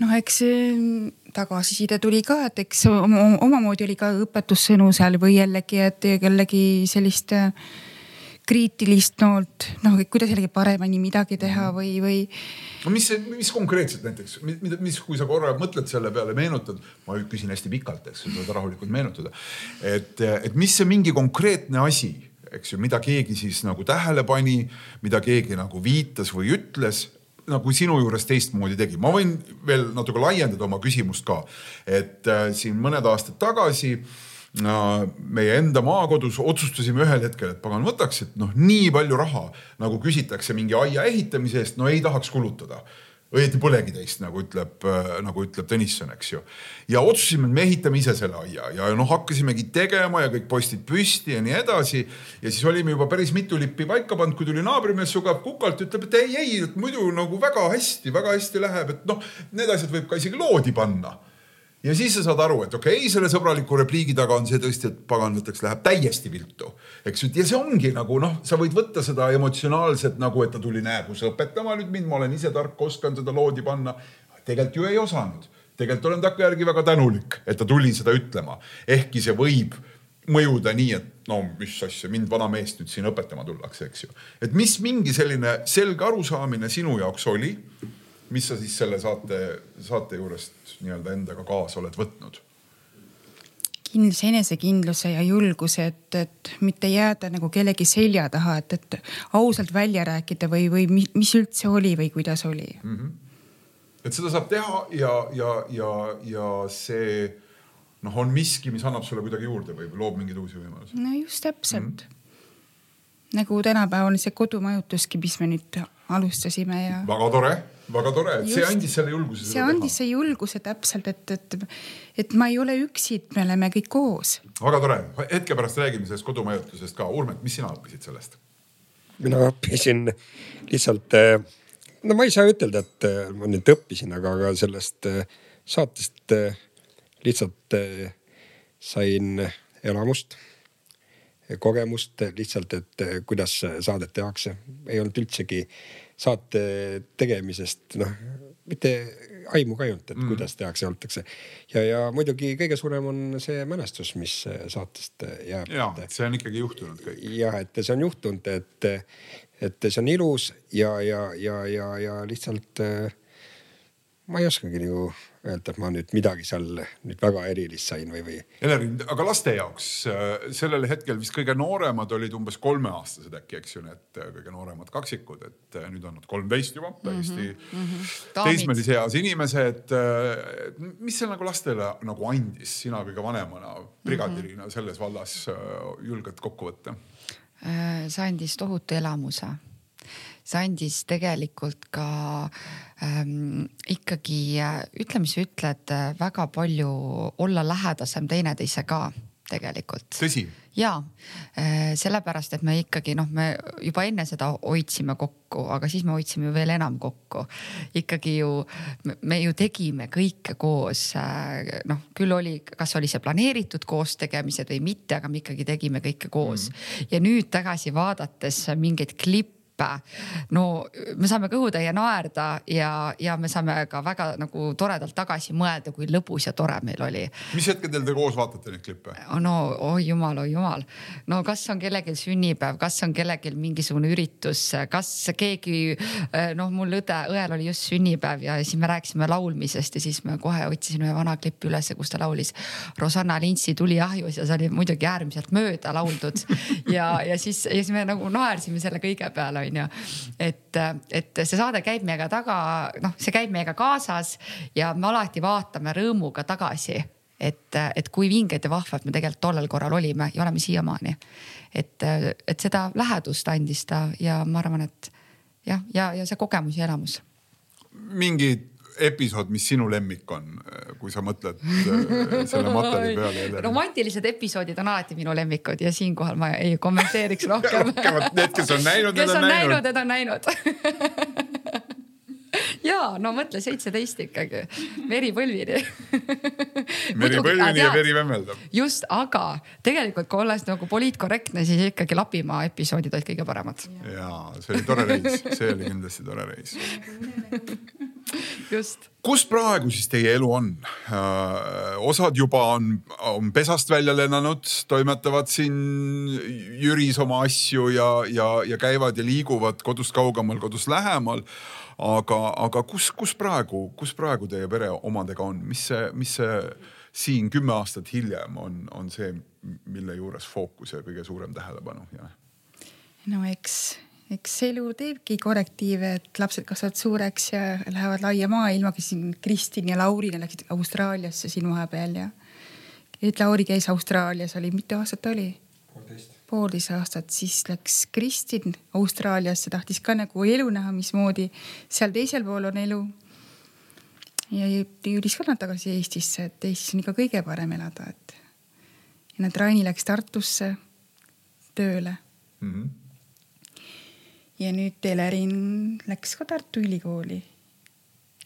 Speaker 4: noh, eks tagasiside tuli ka, et eks omamoodi oli ka õpetussõnu seal või jällegi, et jällegi sellist äh, kriitilist noolt, noh, kuidas jällegi paremini midagi teha või, või.
Speaker 1: no mis, mis konkreetselt näiteks, mis, mis, kui sa korra mõtled selle peale, meenutad, ma küsin hästi pikalt, eks ju, saad rahulikult meenutada. et, et mis see mingi konkreetne asi, eks ju, mida keegi siis nagu tähele pani, mida keegi nagu viitas või ütles nagu sinu juures teistmoodi tegi. ma võin veel natuke laiendada oma küsimust ka, et äh, siin mõned aastad tagasi äh, meie enda maakodus otsustasime ühel hetkel, et pagan võtaks, et noh, nii palju raha nagu küsitakse mingi aia ehitamise eest, no ei tahaks kulutada õieti põlegi teist, nagu ütleb, äh, nagu ütleb Tõnisson, eks ju. ja otsustasime, et me ehitame ise selle aia ja noh, hakkasimegi tegema ja kõik postid püsti ja nii edasi. ja siis olime juba päris mitu lippi paika pannud, kui tuli naabrimees sugab kukalt, ütleb, et ei, ei, et muidu nagu väga hästi, väga hästi läheb, et noh, need asjad võib ka isegi loodi panna ja siis sa saad aru, et okei okay,, selle sõbraliku repliigi taga on see tõesti, et pagan võtaks, läheb täiesti viltu. eks ju, ja see ongi nagu noh, sa võid võtta seda emotsionaalselt nagu, et ta tuli näebus õpetama nüüd mind, ma olen ise tark, oskan seda loodi panna. tegelikult ju ei osanud, tegelikult olen takkajärgi väga tänulik, et ta tuli seda ütlema, ehkki see võib mõjuda nii, et no mis asja, mind vana meest nüüd siin õpetama tullakse, eks ju. et mis mingi selline selge arusaamine sinu jaoks oli mis sa siis selle saate, saate juurest nii-öelda endaga kaasa oled võtnud?
Speaker 4: kindluse, enesekindluse ja julguse, et, et mitte jääda nagu kellegi selja taha, et, et ausalt välja rääkida või, või mis üldse oli või kuidas oli mm.
Speaker 1: -hmm. et seda saab teha ja, ja, ja, ja see noh, on miski, mis annab sulle kuidagi juurde või loob mingeid uusi võimalusi.
Speaker 4: no just täpselt mm. -hmm. Nagu tänapäeval see kodumajutuski, mis me nüüd alustasime ja.
Speaker 1: väga tore väga tore, et see andis selle julguse.
Speaker 4: see andis see julguse täpselt, et, et, et ma ei ole üksi, et me oleme kõik koos.
Speaker 1: väga tore, hetke pärast räägime sellest kodumajutusest ka. Urmet, mis sina õppisid sellest?
Speaker 3: mina õppisin lihtsalt, no ma ei saa ütelda, et ma nüüd õppisin, aga, aga sellest saatest lihtsalt sain elamust, kogemust lihtsalt, et kuidas saadet tehakse. ei olnud üldsegi saate tegemisest noh, mitte aimu ka ei olnud, et mm. kuidas tehakse, oltakse. ja, ja muidugi kõige suurem on see mälestus, mis saatest jääb.
Speaker 1: ja, see on ikkagi juhtunud kõik.
Speaker 3: jah, et see on juhtunud, et, et see on ilus ja, ja, ja, ja, ja lihtsalt ma ei oskagi nagu öelda, et ma nüüd midagi seal nüüd väga erilist sain või, või.
Speaker 1: Elerin, aga laste jaoks äh, sellel hetkel vist kõige nooremad olid umbes kolmeaastased äkki, eks ju, need äh, kõige nooremad kaksikud, et äh, nüüd on nad kolmteist juba täiesti mm -hmm. teismelise eas inimesed. mis see nagu lastele nagu andis, sina kõige vanemana brigadirina mm -hmm. selles vallas julged kokku võtta?
Speaker 2: see andis tohutu elamuse see andis tegelikult ka ähm, ikkagi, ütle, mis sa ütled, väga palju olla lähedasem teineteisega tegelikult.
Speaker 1: tõsi?
Speaker 2: ja äh, sellepärast, et me ikkagi noh, me juba enne seda hoidsime kokku, aga siis me hoidsime veel enam kokku. ikkagi ju, me ju tegime kõike koos. Äh, noh, küll oli, kas oli see planeeritud koos tegemised või mitte, aga me ikkagi tegime kõike koos mm.. ja nüüd tagasi vaadates mingeid klippe hüppe. no me saame kõhutäie naerda ja, ja me saame ka väga nagu toredalt tagasi mõelda, kui lõbus ja tore meil oli.
Speaker 1: mis hetkedel te koos vaatate neid klippe?
Speaker 2: no oi jumal, oi jumal. no kas on kellelgi sünnipäev, kas on kellelgi mingisugune üritus, kas keegi noh, mul õde, õel oli just sünnipäev ja siis me rääkisime laulmisest ja siis me kohe otsisin ühe vana klipi ülesse, kus ta laulis Rosanna Lintsi Tuli ahjus ja see oli muidugi äärmiselt mööda lauldud ja, ja siis, ja siis me nagu naersime selle kõige peale onju. et, et see saade käib meiega taga, noh, see käib meiega kaasas ja me alati vaatame rõõmuga tagasi et, et kui vinged ja vahvad me tegelikult tollel korral olime ja oleme siiamaani. et, et seda lähedust andis ta ja ma arvan, et jah, ja, ja see kogemus ja elamus.
Speaker 1: mingid episood, mis sinu lemmik on, kui sa mõtled äh, selle materjali peale?
Speaker 2: romantilised episoodid on alati minu lemmikud ja siinkohal ma ei kommenteeriks rohkem
Speaker 1: rohkem, need, kes on näinud,
Speaker 2: need on näinud. Need on näinud ja no mõtle seitseteist ikkagi, veri põlvini
Speaker 1: veri põlvini ja veri vemmeldab.
Speaker 2: just, aga tegelikult kui olles nagu poliitkorrektne, siis ikkagi Lapimaa episoodid olid kõige paremad.
Speaker 1: ja see oli tore reis, see oli kindlasti tore reis
Speaker 2: just.
Speaker 1: kus praegu siis teie elu on? Äh, osad juba on, on pesast välja lennanud, toimetavad siin Jüris oma asju ja, ja, ja käivad ja liiguvad kodust kaugemal, kodust lähemal. aga, aga kus, kus praegu, kus praegu teie pere omadega on, mis see, mis see siin kümme aastat hiljem on, on see, mille juures fookus ja kõige suurem tähelepanu ja?
Speaker 4: no eks eks elu teebki korrektiive, et lapsed kasvavad suureks ja lähevad laia maailmaga. siin Kristin ja Laurina läksid Austraaliasse siin vahepeal ja. et Lauri käis Austraalias, oli mitu aastat ta oli? poolteist aastat, siis läks Kristin Austraaliasse, tahtis ka nagu elu näha, mismoodi seal teisel pool on elu. ja jõudis ka nad tagasi Eestisse, et Eestis on ikka kõige parem elada, et. ja näed, Raini läks Tartusse tööle mm. -hmm ja nüüd Telerin läks ka Tartu Ülikooli.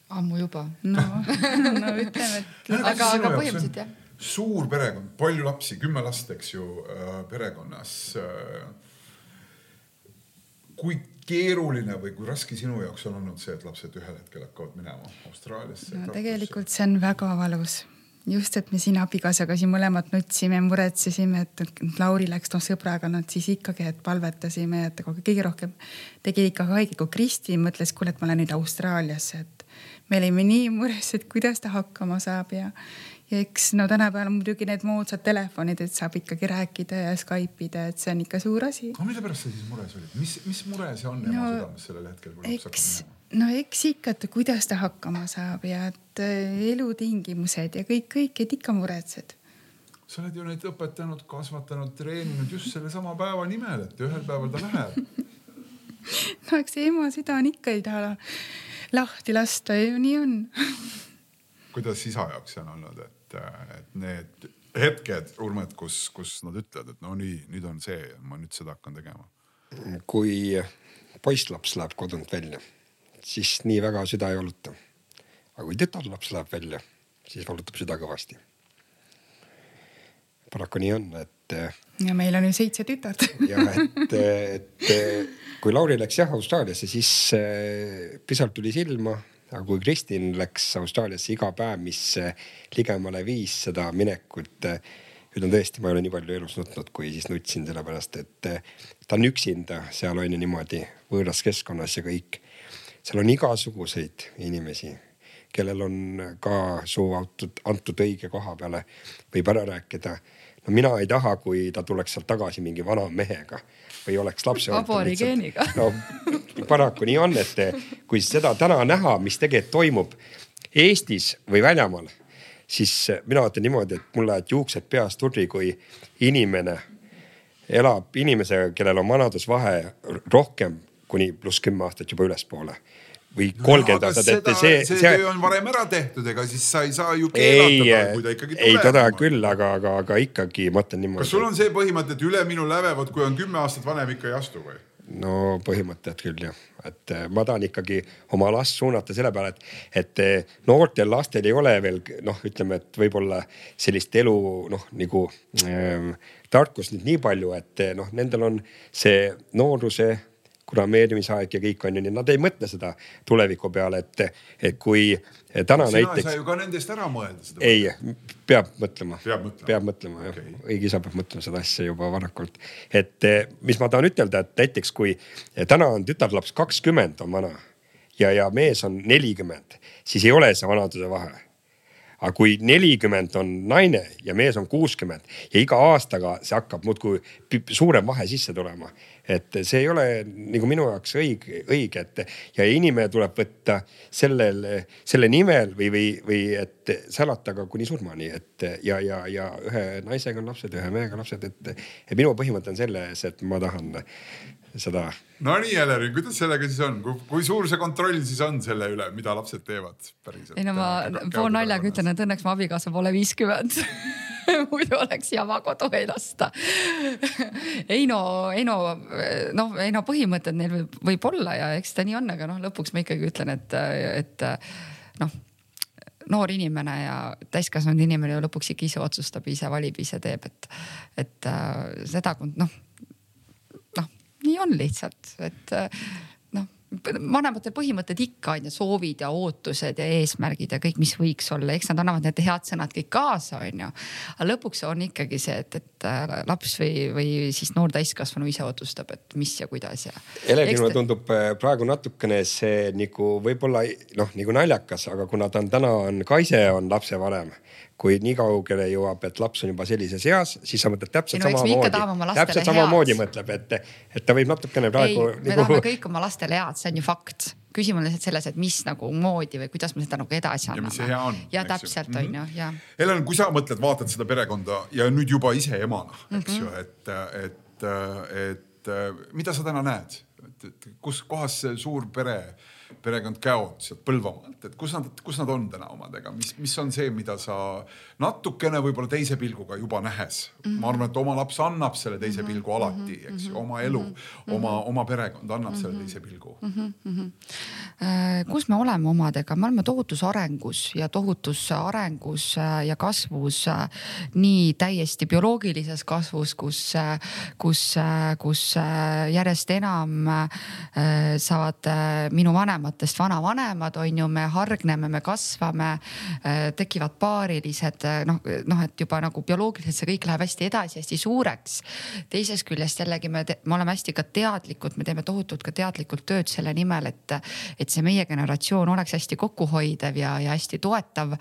Speaker 2: ammu juba.
Speaker 4: no, no ütleme, et.
Speaker 2: aga, aga põhimõtteliselt jah.
Speaker 1: suur perekond, palju lapsi, kümme last, eks ju äh, perekonnas äh,. kui keeruline või kui raske sinu jaoks on olnud see, et lapsed ühel hetkel hakkavad minema Austraaliasse?
Speaker 4: no tegelikult see on väga valus just, et me siin abikaasaga siin mõlemad nutsime, muretsesime, et Lauri läks noh sõbraga, no siis ikkagi, et palvetasime, et kõige rohkem tegi ikka haiget, kui Kristi mõtles, kuule, et ma lähen nüüd Austraaliasse, et me olime nii mures, et kuidas ta hakkama saab ja, ja eks no tänapäeval muidugi need moodsad telefonid, et saab ikkagi rääkida ja Skype ida, et see on ikka suur asi.
Speaker 1: no mille pärast sa siis mures olid, mis, mis mure see on ema no, südames sellel hetkel, kui laps
Speaker 4: hakkab minema? No eks ikka, et kuidas ta hakkama saab ja et äh, elutingimused ja kõik, kõik, et ikka muretsed.
Speaker 1: sa oled ju neid õpetanud, kasvatanud, treeninud just sellesama päeva nimel, et ühel päeval ta läheb.
Speaker 4: No eks ema süda on ikka, ei taha lahti lasta, ju nii on.
Speaker 1: Kuidas isa jaoks see on olnud, et, et need hetked, Urmet, kus, kus nad ütlevad, et no nii, nüüd on see, ma nüüd seda hakkan tegema?
Speaker 3: Kui poisslaps läheb kodunt välja, siis nii väga süda ei valuta. aga kui tütarlaps läheb välja, siis valutab süda kõvasti. paraku nii on, et.
Speaker 4: ja meil on ju seitse tütart
Speaker 3: jah, et, et kui Lauri läks jah Austraaliasse, siis eh, pisart tuli silma aga kui Kristin läks Austraaliasse iga päev, mis ligemale viis seda minekut äh, ütlen tõesti, ma ei ole nii palju elus nutnud, kui siis nutsin, sellepärast et ta on üksinda seal on ju niimoodi võõras keskkonnas ja kõik. Seal on igasuguseid inimesi, kellel on ka suu antud, antud õige koha peale, võib ära rääkida. no mina ei taha, kui ta tuleks sealt tagasi mingi vana mehega või oleks lapse.
Speaker 2: aborigeeniga.
Speaker 3: no paraku nii on, et kui seda täna näha, mis tegelikult toimub Eestis või väljamaal siis mina ütlen niimoodi, et mul lähevad juuksed peast turri, kui inimene elab inimesega, kellel on vanadusvahe rohkem kuni pluss kümme aastat juba ülespoole või kolmkümmend aastat,
Speaker 1: et see. see töö on varem ära tehtud, ega siis sa ei saa ju keelata, kui ta ikkagi tuleb.
Speaker 3: ei, toda küll, aga, aga, aga ikkagi ma ütlen niimoodi.
Speaker 1: kas sul on see põhimõte, et üle minu läve, vot kui on kümme aastat vanem, ikka ei astu või?
Speaker 3: no põhimõtteliselt küll jah, et äh, ma tahan ikkagi oma last suunata selle peale, et, et äh, noortel lastel ei ole veel noh, ütleme, et võib-olla sellist elu noh, nagu ähm, tarkust nüüd nii palju, et noh, nendel on see nooruse kurameerimisaeg ja kõik on ju, nii nad ei mõtle seda tuleviku peale, et, et kui täna
Speaker 1: Sina
Speaker 3: näiteks.
Speaker 1: sa ju ka nendest ära mõelda
Speaker 3: seda. ei, peab mõtlema.
Speaker 1: peab mõtlema,
Speaker 3: mõtlema jah okay., õige isa peab mõtlema seda asja juba varakult. et mis ma tahan ütelda, et näiteks kui täna on tütarlaps kakskümmend on vana ja, ja mees on nelikümmend, siis ei ole see vanaduse vahe aga kui nelikümmend on naine ja mees on kuuskümmend ja iga aastaga see hakkab muudkui suurem vahe sisse tulema. et see ei ole nagu minu jaoks õige, õige, et ja inimene tuleb võtta sellel, selle nimel või, või, või et sälatada kuni surmani, et ja, ja, ja ühe naisega on lapsed, ühe mehega lapsed, et, et minu põhimõte on selles, et ma tahan seda.
Speaker 1: Nonii, Elering, kuidas sellega siis on, kui suur see kontroll siis on selle üle, mida lapsed teevad päriselt?
Speaker 2: ei no ma poolnaljaga ütlen, et õnneks mu abikaasa pole viiskümmend muidu oleks jama kodu ei lasta Heino, Heino, noh, Heino põhimõtted neil võib, võib olla ja eks ta nii on, aga noh, lõpuks ma ikkagi ütlen, et, et noh noor inimene ja täiskasvanud inimene ju lõpuks ikka ise otsustab, ise valib, ise teeb, et, et äh, seda noh nii on lihtsalt, et noh, vanematel põhimõtted ikka on ju soovid ja ootused ja eesmärgid ja kõik, mis võiks olla, eks nad annavad need head sõnad kõik kaasa, on ju. aga lõpuks on ikkagi see, et, et äh, laps või, või siis noor täiskasvanu ise otsustab, et mis ja kuidas ja.
Speaker 3: Elevil mulle tundub äh, praegu natukene see nagu võib-olla noh, nagu naljakas, aga kuna ta on täna on Kaise on lapsevanem kui nii kaugele jõuab, et laps on juba sellises eas, siis sa mõtled täpselt no, samamoodi, täpselt samamoodi mõtleb, et, et ta võib natukene praegu.
Speaker 2: ei nagu..., me tahame kõik oma lastele head, see on ju fakt. küsimus on lihtsalt selles, et mis nagu moodi või kuidas me seda nagu edasi anname. ja
Speaker 1: on.
Speaker 2: ja täpselt on ju, ja.
Speaker 1: Helen, kui sa mõtled, vaatad seda perekonda ja nüüd juba ise emana, eks mm -hmm. ju, et, et, et, et mida sa täna näed, et, et kus kohas see suur pere perekond Käod sealt Põlvamaalt, et kus nad, kus nad on täna omadega, mis, mis on see, mida sa natukene võib-olla teise pilguga juba nähes mm. -hmm. ma arvan, et oma laps annab selle teise mhm. pilgu alati, eks ju, oma elu mm, -hmm. oma, oma perekond annab mm -hmm. selle teise pilgu mm.
Speaker 2: -hmm. kus me oleme omadega, me oleme tohutus arengus ja tohutus arengus äh, ja kasvus, äh, nii täiesti bioloogilises kasvus, kus, kus, kus järjest enam saavad minu vanemad vanematest vanavanemad on ju, me hargneme, me kasvame, äh, tekivad paarilised äh, noh, noh, et juba nagu bioloogiliselt see kõik läheb hästi edasi, hästi suureks. teisest küljest jällegi me, me oleme hästi ka teadlikud, me teeme tohutult ka teadlikult tööd selle nimel, et, et see meie generatsioon oleks hästi kokkuhoidev ja, ja hästi toetav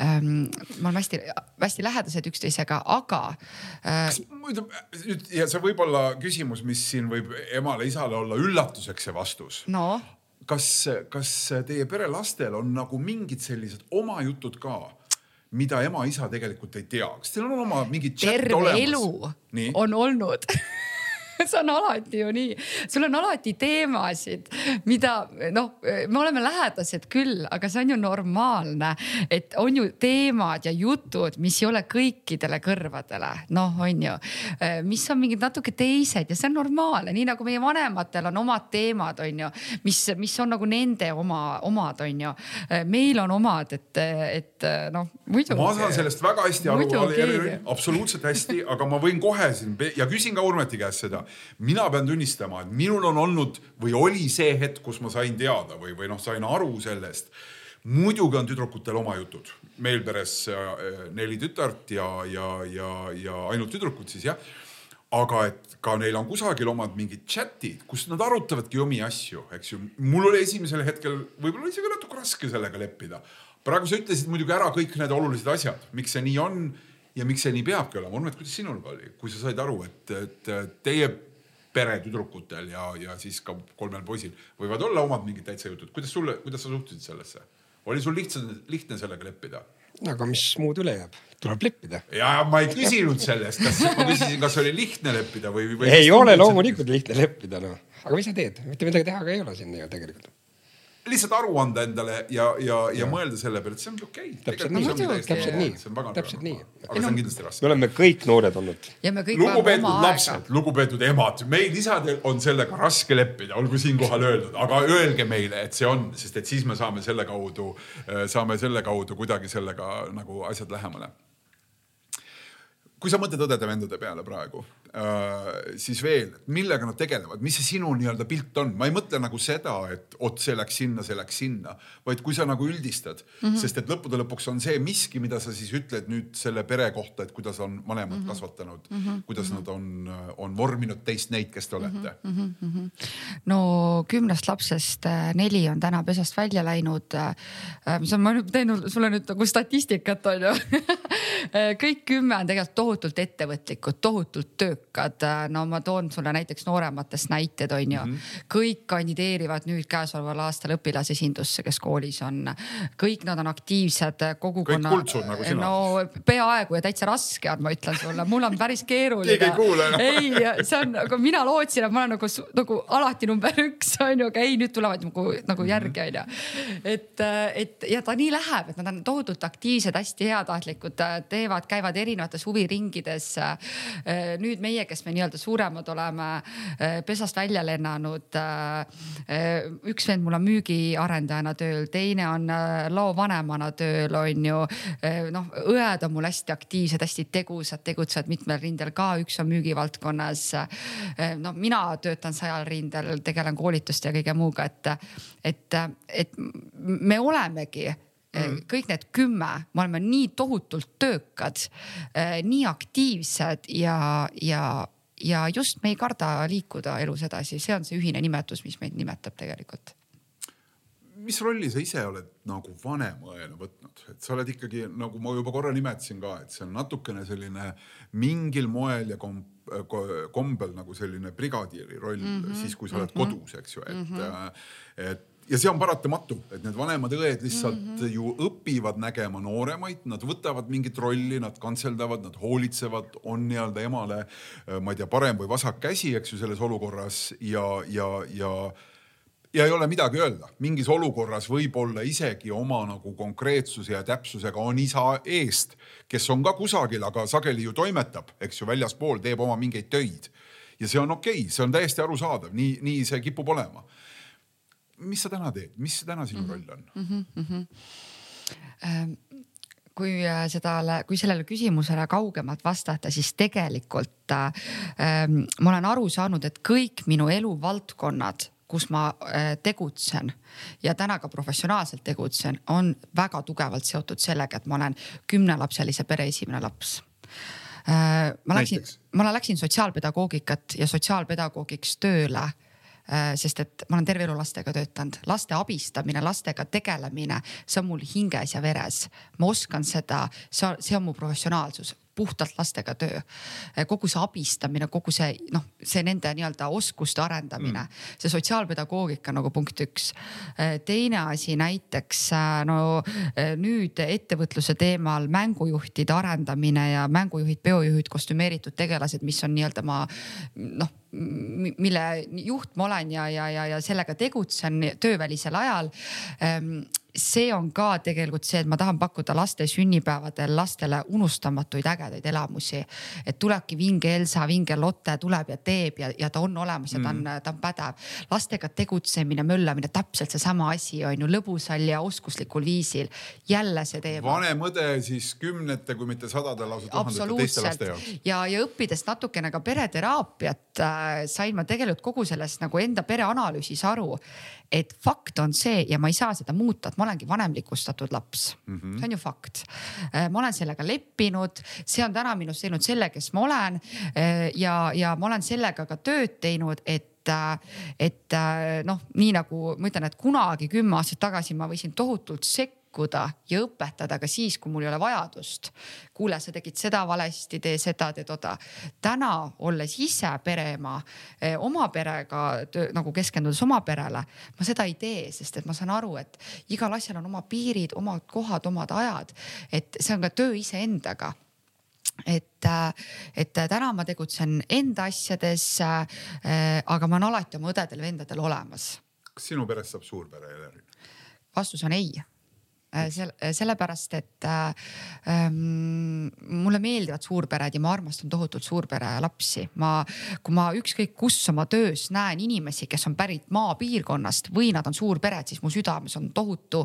Speaker 2: ähm,. me oleme hästi-hästi lähedased üksteisega, aga
Speaker 1: äh,. muidu ja see võib olla küsimus, mis siin võib emale-isale olla üllatuseks see vastus
Speaker 2: no
Speaker 1: kas, kas teie pere lastel on nagu mingid sellised oma jutud ka, mida ema-isa tegelikult ei tea, kas teil on oma mingi
Speaker 2: terve elu on olnud see on alati ju nii, sul on alati teemasid, mida noh, me oleme lähedased küll, aga see on ju normaalne, et on ju teemad ja jutud, mis ei ole kõikidele kõrvadele, noh, on ju, mis on mingid natuke teised ja see on normaalne, nii nagu meie vanematel on omad teemad, on ju, mis, mis on nagu nende oma, omad, on ju. meil on omad, et, et noh, muidugi.
Speaker 1: ma saan sellest väga hästi aru, absoluutselt hästi, aga ma võin kohe siin ja küsin ka Urmeti käest seda mina pean tunnistama, et minul on olnud või oli see hetk, kus ma sain teada või, või noh, sain aru sellest. muidugi on tüdrukutel oma jutud, meil peres äh, neli tütart ja, ja, ja, ja ainult tüdrukud siis jah aga et ka neil on kusagil omad mingid chat'id, kus nad arutavadki omi asju, eks ju. mul oli esimesel hetkel võib-olla isegi natuke raske sellega leppida. praegu sa ütlesid muidugi ära kõik need olulised asjad, miks see nii on ja miks see nii peabki olema. Urmet, kuidas sinul oli, kui sa said aru, et, et teie peretüdrukutel ja, ja siis ka kolmel poisil võivad olla omad mingid täitsa jutud. kuidas sulle, kuidas sa suhtusid sellesse? oli sul lihtsalt lihtne sellega leppida?
Speaker 3: aga mis muud üle jääb, tuleb leppida.
Speaker 1: ja ma ei küsinud sellest, kas ma küsisin, kas oli lihtne leppida või, või.
Speaker 3: ei ole loomulikult lihtne leppida noh, aga mis sa teed, mitte midagi teha ka ei ole siin ju tegelikult
Speaker 1: lihtsalt aru anda endale ja, ja, ja, ja mõelda selle peale, et see ongi okei okay..
Speaker 3: täpselt nii, täpselt nii, täpselt nii.
Speaker 1: aga see on kindlasti raske.
Speaker 3: me oleme kõik noored olnud.
Speaker 1: lugupeetud lapsed, lugupeetud emad, meil isadel on sellega raske leppida, olgu siinkohal öeldud, aga öelge meile, et see on, sest et siis me saame selle kaudu, äh, saame selle kaudu kuidagi sellega nagu asjad lähemale. kui sa mõtled õdede-vendade peale praegu siis veel, millega nad tegelevad, mis see sinu nii-öelda pilt on, ma ei mõtle nagu seda, et ot see läks sinna, see läks sinna, vaid kui sa nagu üldistad mm, -hmm. sest et lõppude lõpuks on see miski, mida sa siis ütled nüüd selle pere kohta, et kuidas on vanemad mm -hmm. kasvatanud mm, -hmm. kuidas mm -hmm. nad on, on vorminud teist neid, kes te olete mm. -hmm.
Speaker 2: no kümnest lapsest äh, neli on täna pesast välja läinud. Äh, mis on, ma nüüd teen sulle nüüd nagu statistikat on ju kõik kümme on tegelikult tohutult ettevõtlikud, tohutult töökad töökad. no ma toon sulle näiteks noorematest näited, on ju mm. -hmm. kõik kandideerivad nüüd käesoleval aastal õpilasesindusse, kes koolis on. kõik nad on aktiivsed kogukonna.
Speaker 1: kõik kuldsud nagu sina.
Speaker 2: no peaaegu ja täitsa raske on, ma ütlen sulle, mul on päris keeruline.
Speaker 1: keegi ei kuule
Speaker 2: enam. ei, see on, aga mina lootsin, et ma olen nagu, nagu alati number üks on ju, aga ei, nüüd tulevad nagu, nagu järgi on ju. et, et ja ta nii läheb, et nad on tohutult aktiivsed, hästi heatahtlikud, teevad, käivad erinevates huviringides. nüüd meie meie, kes me nii-öelda suuremad oleme äh, pesast välja lennanud. Äh, äh, üks vend mul on müügiarendajana tööl, teine on laovanemana tööl, on ju. noh, õed on mul hästi aktiivsed, hästi tegusad, tegutsevad mitmel rindel ka, üks on müügivaldkonnas. no mina töötan sajal rindel, tegelen koolituste ja kõige muuga, et, et, et me olemegi Mm. kõik need kümme, me oleme nii tohutult töökad, eh, nii aktiivsed ja, ja, ja just me ei karda liikuda elus edasi, see on see ühine nimetus, mis meid nimetab tegelikult
Speaker 1: mis rolli sa ise oled nagu vanemõena võtnud, et sa oled ikkagi nagu ma juba korra nimetasin ka, et see on natukene selline mingil moel ja kom, kombel nagu selline brigadieri roll mm -hmm, siis, kui sa oled mm -hmm. kodus, eks ju, et mm, -hmm. et ja see on paratamatu, et need vanemad õed lihtsalt mm -hmm. ju õpivad nägema nooremaid, nad võtavad mingit rolli, nad kantseldavad, nad hoolitsevad, on nii-öelda emale, äh, ma ei tea, parem või vasak käsi, eks ju, selles olukorras ja, ja, ja ja ei ole midagi öelda, mingis olukorras võib-olla isegi oma nagu konkreetsuse ja täpsusega on isa eest, kes on ka kusagil, aga sageli ju toimetab, eks ju, väljaspool teeb oma mingeid töid. ja see on okei okay,, see on täiesti arusaadav, nii, nii see kipub olema mis sa täna teed, mis täna sinu mm -hmm. roll on mm? -hmm.
Speaker 2: Ähm, kui äh, seda, kui sellele küsimusele kaugemalt vastata, siis tegelikult äh, ma olen aru saanud, et kõik minu eluvaldkonnad kus ma äh, tegutsen ja täna ka professionaalselt tegutsen, on väga tugevalt seotud sellega, et ma olen kümnelapselise pere esimene laps ma läksin, ma läksin sotsiaalpedagoogikat ja sotsiaalpedagoogiks tööle sest et ma olen terve elu lastega töötanud, laste abistamine, lastega tegelemine, see on mul hinges ja veres. ma oskan seda, see on mu professionaalsus. Puhtalt lastega töö. kogu see abistamine, kogu see noh, see nende nii-öelda oskuste arendamine mm., see sotsiaalpedagoogika nagu punkt üks. teine asi näiteks no nüüd ettevõtluse teemal mängujuhtide arendamine ja mängujuhid, peojuhid, kostümeeritud tegelased, mis on nii-öelda ma noh mille juht ma olen ja, ja, ja, ja sellega tegutsen töövälisel ajal ehm, see on ka tegelikult see, et ma tahan pakkuda laste sünnipäevadel lastele unustamatuid ägedaid elamusi. et tulebki vinge Elsa, vinge Lotte tuleb ja teeb ja, ja ta on olemas ja ta on mm., ta on pädev. lastega tegutsemine, möllamine, täpselt seesama asi on ju lõbusal ja oskuslikul viisil. jälle see teema.
Speaker 1: vanem õde siis kümnete, kui mitte sadade, lausa tuhandete teiste laste jaoks.
Speaker 2: ja, ja õppides natukene ka pereteraapiat äh, sain ma tegelikult kogu sellest nagu enda pereanalüüsis aru, et fakt on see ja ma ei saa seda muuta, et ma olengi vanemlikustatud laps mm. -hmm. see on ju fakt. Äh, ma olen sellega leppinud, see on täna minust teinud selle, kes ma olen. Äh, ja, ja ma olen sellega ka tööd teinud, et äh, et noh, nii nagu ma ütlen, et kunagi kümme aastat tagasi ma võisin tohutult sekkuda sekkuda ja õpetada ka siis, kui mul ei ole vajadust. kuule, sa tegid seda valesti, tee seda, tee toda. täna olles ise pereema, eh, oma perega nagu keskendudes oma perele, ma seda ei tee, sest et ma saan aru, et igal asjal on oma piirid, omad kohad, omad ajad. et see on ka töö iseendaga et, et täna ma tegutsen enda asjades äh,. aga ma olen alati oma õdedel-vendadel olemas.
Speaker 1: kas sinu perest saab suurpere, Eleri?
Speaker 2: vastus on ei Äh, selle, äh, sellepärast et äh, ähm, mulle meeldivad suurpered ja ma armastan tohutult suurpere lapsi. ma, kui ma ükskõik kus oma töös näen inimesi, kes on pärit maapiirkonnast või nad on suurpered, siis mu südames on tohutu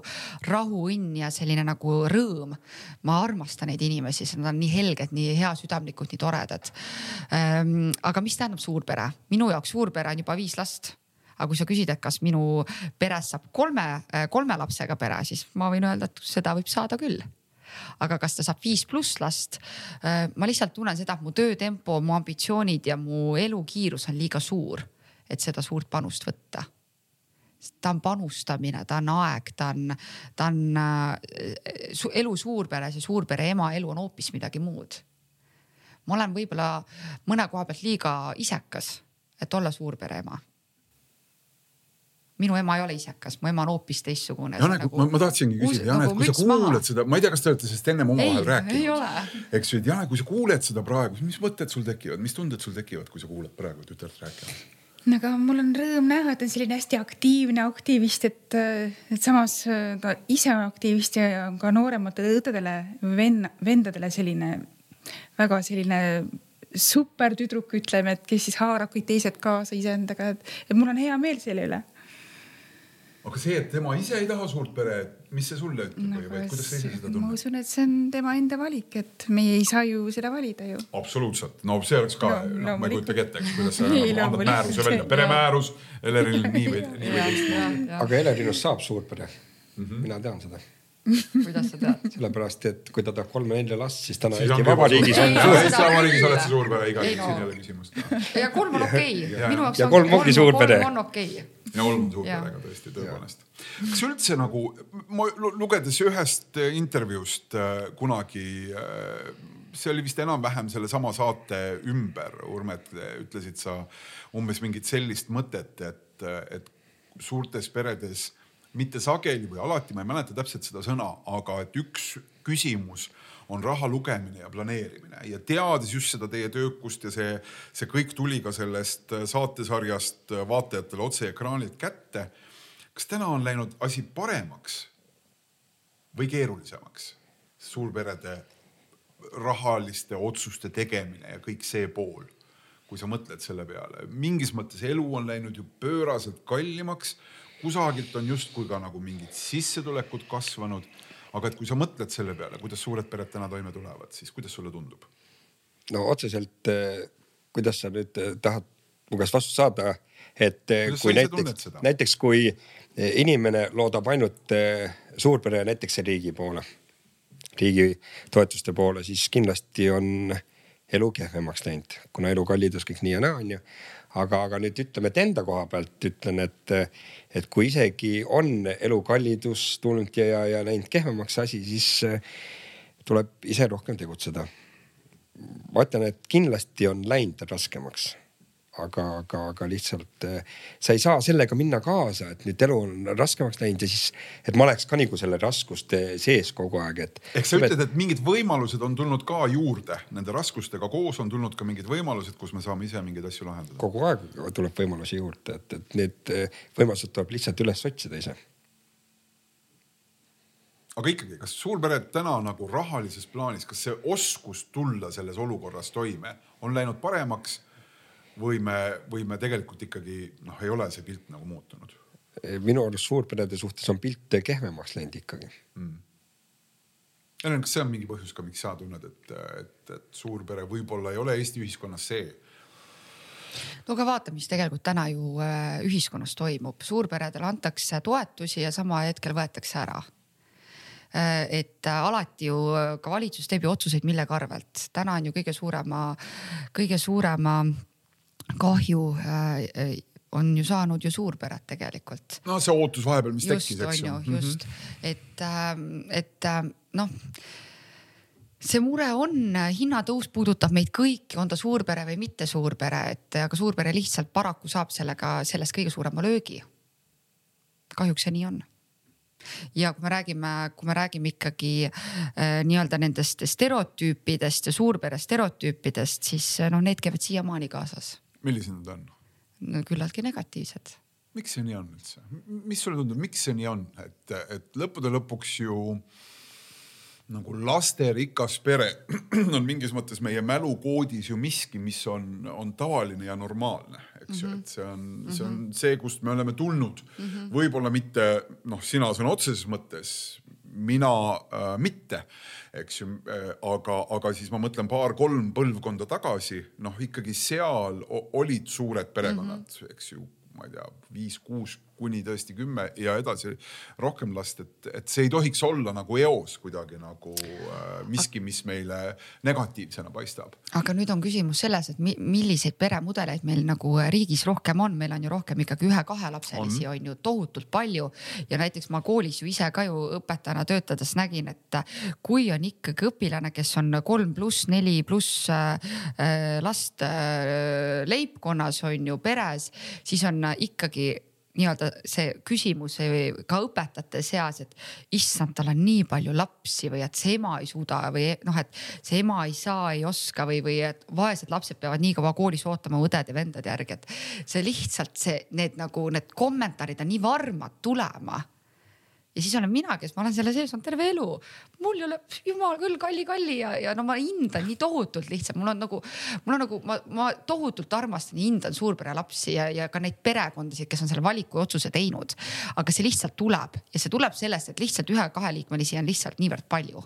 Speaker 2: rahu, õnn ja selline nagu rõõm. ma armastan neid inimesi, sest nad on nii helged, nii heasüdamlikud, nii toredad ähm,. aga mis tähendab suurpere? minu jaoks suurpere on juba viis last aga kui sa küsid, et kas minu perest saab kolme, äh, kolme lapsega pere, siis ma võin öelda, et seda võib saada küll aga kas ta saab viis pluss last? Äh, ma lihtsalt tunnen seda, et mu töötempo, mu ambitsioonid ja mu elukiirus on liiga suur, et seda suurt panust võtta. ta on panustamine, ta on aeg, ta on, ta on äh, elu suurperes ja suurpere ema elu on hoopis midagi muud. ma olen võib-olla mõne koha pealt liiga isekas, et olla suurpere ema minu ema ei ole isekas, mu ema on hoopis teistsugune.
Speaker 1: Janek nagu,, ma, ma tahtsingi küsida, Janek nagu, kui sa kuuled maha. seda, ma ei tea, kas te olete sellest ennem omavahel rääkinud. eks ju, et Janek, kui sa kuuled seda praegu, mis mõtted sul tekivad, mis tünded sul tekivad, kui sa kuuled praegu tütart rääkimas?
Speaker 4: no aga mul on rõõm näha, et ta on selline hästi aktiivne aktivist, et, et samas ta ise on aktivist ja on ka noorematele õdedele, venn, vendadele selline väga selline super tüdruk, ütleme, et kes siis haarab kõik teised kaasa iseendaga, et, et mul on hea meel selle üle
Speaker 1: aga see, et tema ise ei taha suurt pere, mis see sulle ütleb no, või, või kuidas sa ise seda tunned?
Speaker 4: ma usun, et see on tema enda valik, et meie ei saa ju seda valida ju.
Speaker 1: absoluutselt, no see oleks ka no,, noh, ma ei kujutagi ette, eks, kuidas sa annad nagu määruse välja, peremäärus Eleril nii või, nii või teistmoodi.
Speaker 3: aga Elerinust saab suurpere mm. -hmm. mina tean seda
Speaker 2: kuidas sa tead?
Speaker 3: sellepärast, et kui ta tahab kolme-nelja last, siis täna Eesti Vabariigis
Speaker 1: on. Eesti Vabariigis oled sa suurpere igal juhul, siin ei ole küsimust.
Speaker 2: ja kolm on okei okay., minu jaoks
Speaker 3: on kolm ongi suurpere.
Speaker 2: kolm on okei okay
Speaker 1: ja kolm suurperega tõesti, tõepoolest. kas üldse nagu, ma lugedes ühest intervjuust äh, kunagi, äh, see oli vist enam-vähem sellesama saate ümber, Urmet, ütlesid sa umbes mingit sellist mõtet, et, et suurtes peredes mitte sageli või alati, ma ei mäleta täpselt seda sõna, aga et üks küsimus on raha lugemine ja planeerimine ja teades just seda teie töökust ja see, see kõik tuli ka sellest saatesarjast vaatajatele otse ekraanilt kätte. kas täna on läinud asi paremaks või keerulisemaks? suurperede rahaliste otsuste tegemine ja kõik see pool, kui sa mõtled selle peale, mingis mõttes elu on läinud ju pööraselt kallimaks kusagilt on justkui ka nagu mingid sissetulekud kasvanud. aga et kui sa mõtled selle peale, kuidas suured pered täna toime tulevad, siis kuidas sulle tundub?
Speaker 3: no otseselt, eh, kuidas sa nüüd eh, tahad mu käest vastust saada, et eh, kuidas kui näiteks, näiteks kui inimene loodab ainult suurpere näiteks riigi poole, riigi toetuste poole, siis kindlasti on elu kehvemaks läinud, kuna elukallidus kõik nii ja naa on ju aga, aga nüüd ütleme, et enda koha pealt ütlen, et, et kui isegi on elukallidus tulnud ja, ja, ja läinud kehvemaks asi, siis eh, tuleb ise rohkem tegutseda. ma ütlen, et kindlasti on läinud raskemaks aga, aga, aga lihtsalt äh, sa ei saa sellega minna kaasa, et nüüd elu on raskemaks läinud ja siis, et ma oleks ka nagu selle raskuste sees kogu aeg, et.
Speaker 1: ehk sa ütled, et mingid võimalused on tulnud ka juurde, nende raskustega koos on tulnud ka mingid võimalused, kus me saame ise mingeid asju lahendada.
Speaker 3: kogu aeg tuleb võimalusi juurde, et, et need äh, võimalused tuleb lihtsalt üles otsida ise
Speaker 1: aga ikkagi, kas suurpered täna nagu rahalises plaanis, kas see oskus tulla selles olukorras toime on läinud paremaks või me, või me tegelikult ikkagi noh, ei ole see pilt nagu muutunud?
Speaker 3: minu arust suurperede suhtes on pilt kehvemaks läinud ikkagi. Mm..
Speaker 1: Helen, kas see on mingi põhjus ka, miks sa tunned, et, et, et suurpere võib-olla ei ole Eesti ühiskonnas see?
Speaker 2: no aga vaata, mis tegelikult täna ju äh, ühiskonnas toimub, suurperedele antakse toetusi ja samal hetkel võetakse ära. Äh, et äh, alati ju ka valitsus teeb ju otsuseid millegi arvelt, täna on ju kõige suurema, kõige suurema kahju äh, on ju saanud ju suurpered tegelikult.
Speaker 1: no see ootus vahepeal, mis
Speaker 2: just,
Speaker 1: tekkis, eks
Speaker 2: ju. just mm, -hmm. et, ähm, et ähm, noh see mure on, hinnatõus puudutab meid kõiki, on ta suurpere või mitte suurpere, et aga suurpere lihtsalt paraku saab sellega, sellest kõige suurema löögi. kahjuks see nii on ja kui me räägime, kui me räägime ikkagi äh, nii-öelda nendest stereotüüpidest ja suurpere stereotüüpidest, siis noh, need käivad siiamaani kaasas
Speaker 1: millised nad on?
Speaker 2: no küllaltki negatiivsed.
Speaker 1: miks see nii on üldse, mis sulle tundub, miks see nii on, et, et lõppude lõpuks ju nagu lasterikas pere on mingis mõttes meie mälukoodis ju miski, mis on, on tavaline ja normaalne, eks ju mm -hmm., et see on see on mhm. see, kust me oleme tulnud mm -hmm.. võib-olla mitte noh, sina sõna otseses mõttes, mina äh, mitte eks ju äh,. aga, aga siis ma mõtlen paar-kolm põlvkonda tagasi, noh ikkagi seal olid suured perekonnad mm, -hmm. eks ju, ma ei tea, viis-kuus kuni tõesti kümme ja edasi rohkem last, et, et see ei tohiks olla nagu eos kuidagi nagu äh, miski, mis meile negatiivsena paistab.
Speaker 2: aga nüüd on küsimus selles, et mi milliseid peremudeleid meil nagu riigis rohkem on, meil on ju rohkem ikkagi ühe-kahelapselisi on. on ju tohutult palju ja näiteks ma koolis ju ise ka ju õpetajana töötades nägin, et kui on ikkagi õpilane, kes on kolm pluss neli pluss äh, last äh, leibkonnas on ju peres, siis on ikkagi nii-öelda see küsimus ka õpetajate seas, et issand, tal on nii palju lapsi või et see ema ei suuda või noh, et see ema ei saa, ei oska või, või et vaesed lapsed peavad nii kaua koolis ootama õdede-vendade järgi, et see lihtsalt see, need nagu need kommentaarid on nii varmad tulema ja siis olen mina, kes ma olen selle sees olnud terve elu. mul ei ole, jumal küll, kalli-kalli ja, ja no ma hindan nii tohutult lihtsalt, mul on nagu, mul on nagu, ma, ma tohutult armastan ja hindan suurpere lapsi ja, ja ka neid perekondasid, kes on selle valiku ja otsuse teinud. aga see lihtsalt tuleb ja see tuleb sellest, et lihtsalt ühe-kaheliikmelisi on lihtsalt niivõrd palju.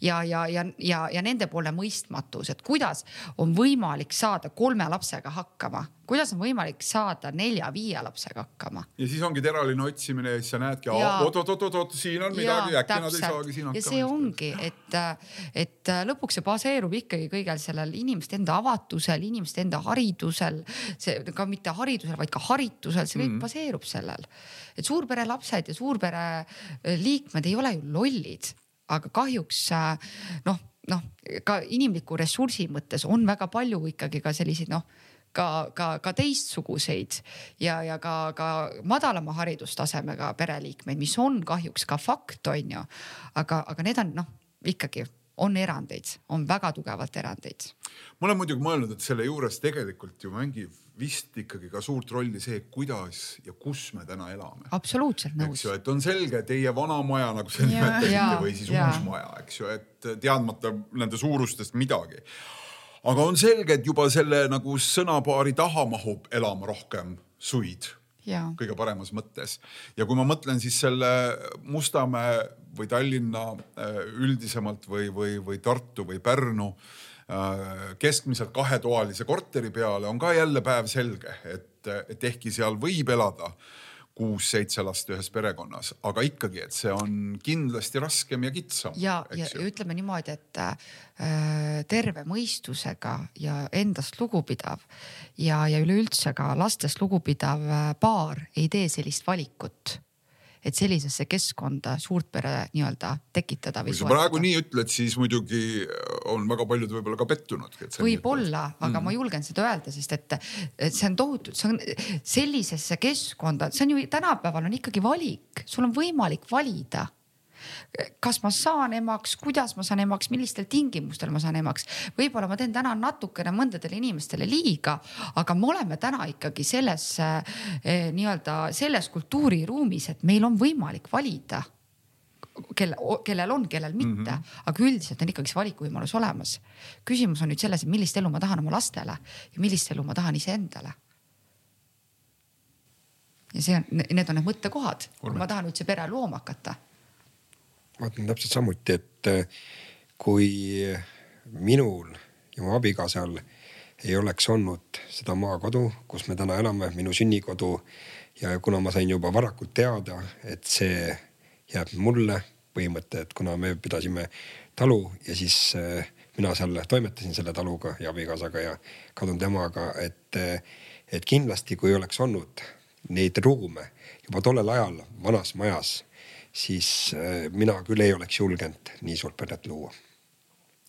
Speaker 2: ja, ja, ja, ja, ja nendepoolne mõistmatus, et kuidas on võimalik saada kolme lapsega hakkama kuidas on võimalik saada nelja-viie lapsega hakkama?
Speaker 1: ja siis ongi teraline otsimine ja siis sa näedki, oot-oot-oot-oot, siin on midagi, äkki nad ei saagi siin hakkama.
Speaker 2: ja see ongi, et, et lõpuks see baseerub ikkagi kõigel sellel inimeste enda avatusel, inimeste enda haridusel, see ka mitte haridusel, vaid ka haritusel, see kõik mm -hmm. baseerub sellel. et suurpere lapsed ja suurpere liikmed ei ole ju lollid, aga kahjuks noh, noh ka inimliku ressursi mõttes on väga palju ikkagi ka selliseid noh ka, ka, ka teistsuguseid ja, ja ka, ka madalama haridustasemega pereliikmeid, mis on kahjuks ka fakt, on ju. aga, aga need on noh, ikkagi on erandeid, on väga tugevalt erandeid.
Speaker 1: ma olen muidugi mõelnud, et selle juures tegelikult ju mängib vist ikkagi ka suurt rolli see, kuidas ja kus me täna elame.
Speaker 2: absoluutselt nõus.
Speaker 1: eks ju, et on selge, teie vana maja, nagu sa nimetasite, või siis ja. uus maja, eks ju, et teadmata nende suurustest midagi aga on selge, et juba selle nagu sõnapaari taha mahub elama rohkem suid. kõige paremas mõttes ja kui ma mõtlen siis selle Mustamäe või Tallinna äh, üldisemalt või, või, või Tartu või Pärnu äh, keskmiselt kahetoalise korteri peale on ka jälle päevselge, et, et ehkki seal võib elada kuus-seitse last ühes perekonnas, aga ikkagi, et see on kindlasti raskem ja kitsam.
Speaker 2: ja, ja ütleme niimoodi, et äh, terve mõistusega ja endast lugupidav ja, ja üleüldse ka lastest lugupidav äh, paar ei tee sellist valikut et sellisesse keskkonda suurt pere nii-öelda tekitada.
Speaker 1: kui sa praegu nii ütled, siis muidugi on väga paljud võib-olla ka pettunud.
Speaker 2: võib-olla, aga mm. ma julgen seda öelda, sest et, et see on tohutu, see on sellisesse keskkonda, see on ju tänapäeval on ikkagi valik, sul on võimalik valida kas ma saan emaks, kuidas ma saan emaks, millistel tingimustel ma saan emaks. võib-olla ma teen täna natukene mõndadele inimestele liiga, aga me oleme täna ikkagi selles eh, nii-öelda selles kultuuriruumis, et meil on võimalik valida kelle, kellel on, kellel mitte mm, -hmm. aga üldiselt on ikkagi see valikuvõimalus olemas. küsimus on nüüd selles, et millist elu ma tahan oma lastele ja millist elu ma tahan iseendale. ja see on, need on need mõttekohad, ma tahan üldse pere looma hakata
Speaker 3: vaatan täpselt samuti, et äh, kui minul ja mu abikaasal ei oleks olnud seda maakodu, kus me täna elame, minu sünnikodu ja kuna ma sain juba varakult teada, et see jääb mulle põhimõte, et kuna me pidasime talu ja siis äh, mina seal toimetasin selle taluga ja abikaasaga ja kadunud emaga, et, äh, et kindlasti, kui oleks olnud neid ruume juba tollel ajal vanas majas siis äh, mina küll ei oleks julgenud nii suurt peret luua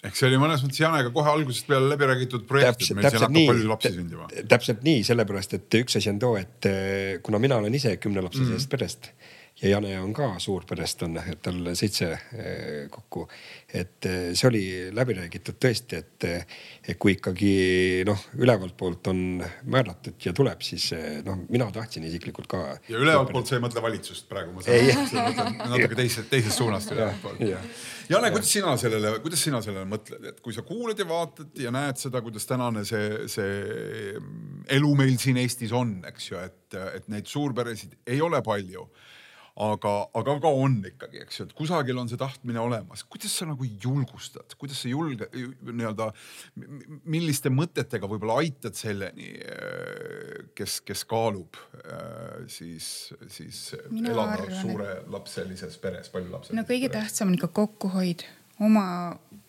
Speaker 1: ehk see oli mõnes mõttes Janega kohe algusest peale läbi räägitud projekt, et meil siin hakkab nii, palju lapsi sündima.
Speaker 3: täpselt nii, sellepärast et üks asi on too, et äh, kuna mina olen ise kümnelapsisest mm -hmm. perest ja Jane on ka suurperest on, et tal seitse eh, kokku. et eh, see oli läbi räägitud tõesti, et, et kui ikkagi noh, ülevalt poolt on määratud ja tuleb, siis eh, noh, mina tahtsin isiklikult ka.
Speaker 1: ja ülevalt poolt sa ei mõtle valitsust praegu, ma saan aru, natuke teisest, teisest suunast ülevalt poolt. Jane, kuidas sina sellele, kuidas sina sellele mõtled, et kui sa kuulad ja vaatad ja näed seda, kuidas tänane see, see elu meil siin Eestis on, eks ju, et, et neid suurperesid ei ole palju aga, aga ka on ikkagi, eks ju, et kusagil on see tahtmine olemas. kuidas sa nagu julgustad, kuidas sa julge nii-öelda, milliste mõtetega võib-olla aitad selleni, kes, kes kaalub siis, siis Mina elada arvan, suurelapselises peres, paljulapselises
Speaker 4: no kõige peres. tähtsam on ikka kokkuhoid oma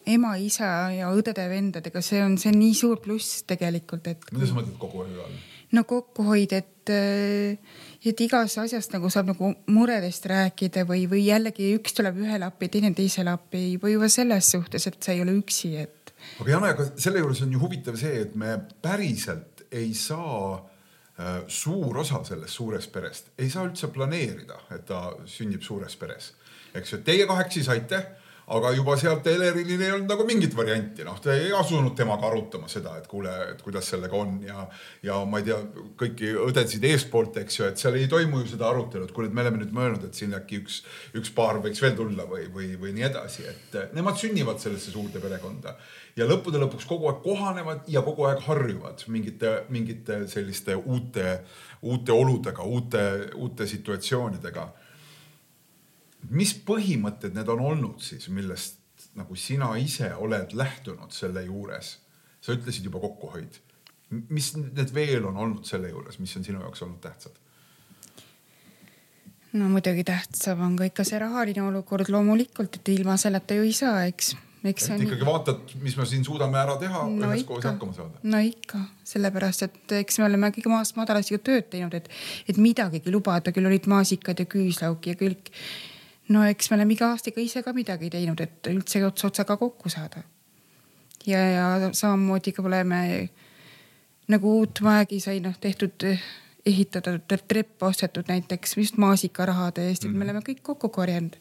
Speaker 4: ema, isa ja õdede-vendadega, see on, see on nii suur pluss tegelikult, et.
Speaker 1: mida sa mõtled kokkuhoiu all?
Speaker 4: no kokkuhoid, et äh, et igast asjast nagu saab nagu muredest rääkida või, või jällegi üks tuleb ühele appi, teine teisele appi või juba selles suhtes, et sa ei ole üksi, et.
Speaker 1: aga Jane, aga selle juures on ju huvitav see, et me päriselt ei saa äh, suur osa sellest suurest perest ei saa üldse planeerida, et ta sünnib suures peres. eks ju, teie kahekesi saite aga juba sealt Elerilil ei olnud nagu mingit varianti, noh, ta ei asunud temaga arutama seda, et kuule, et kuidas sellega on ja, ja ma ei tea, kõiki õdesid eespoolt, eks ju, et seal ei toimu ju seda arutelu, et kuule, et me oleme nüüd mõelnud, et siin äkki üks, üks paar võiks veel tulla või, või, või nii edasi, et nemad sünnivad sellesse suurde perekonda. Ja lõppude lõpuks kogu aeg kohanevad ja kogu aeg harjuvad mingite, mingite selliste uute, uute oludega, uute, uute situatsioonidega mis põhimõtted need on olnud siis, millest nagu sina ise oled lähtunud selle juures? sa ütlesid juba kokkuhoid. mis need veel on olnud selle juures, mis on sinu jaoks olnud tähtsad?
Speaker 4: no muidugi tähtsam on ka ikka see rahaline olukord loomulikult, et ilma selleta ju ei saa, eks
Speaker 1: eks see on. ikkagi vaatad, mis me siin suudame ära teha no, üheskoos hakkama saada.
Speaker 4: no ikka, sellepärast et eks me oleme kõige maast madalast ju tööd teinud, et, et midagigi lubada, küll olid maasikad ja küüslauk ja kõik no eks me oleme iga aastaga ise ka midagi teinud, et üldse ots otsaga kokku saada. ja, ja samamoodi ka oleme nagu uut maagi sai noh tehtud, ehitatud, trepp ostetud näiteks just maasikarahade eest, et me mhm. oleme kõik kokku korjanud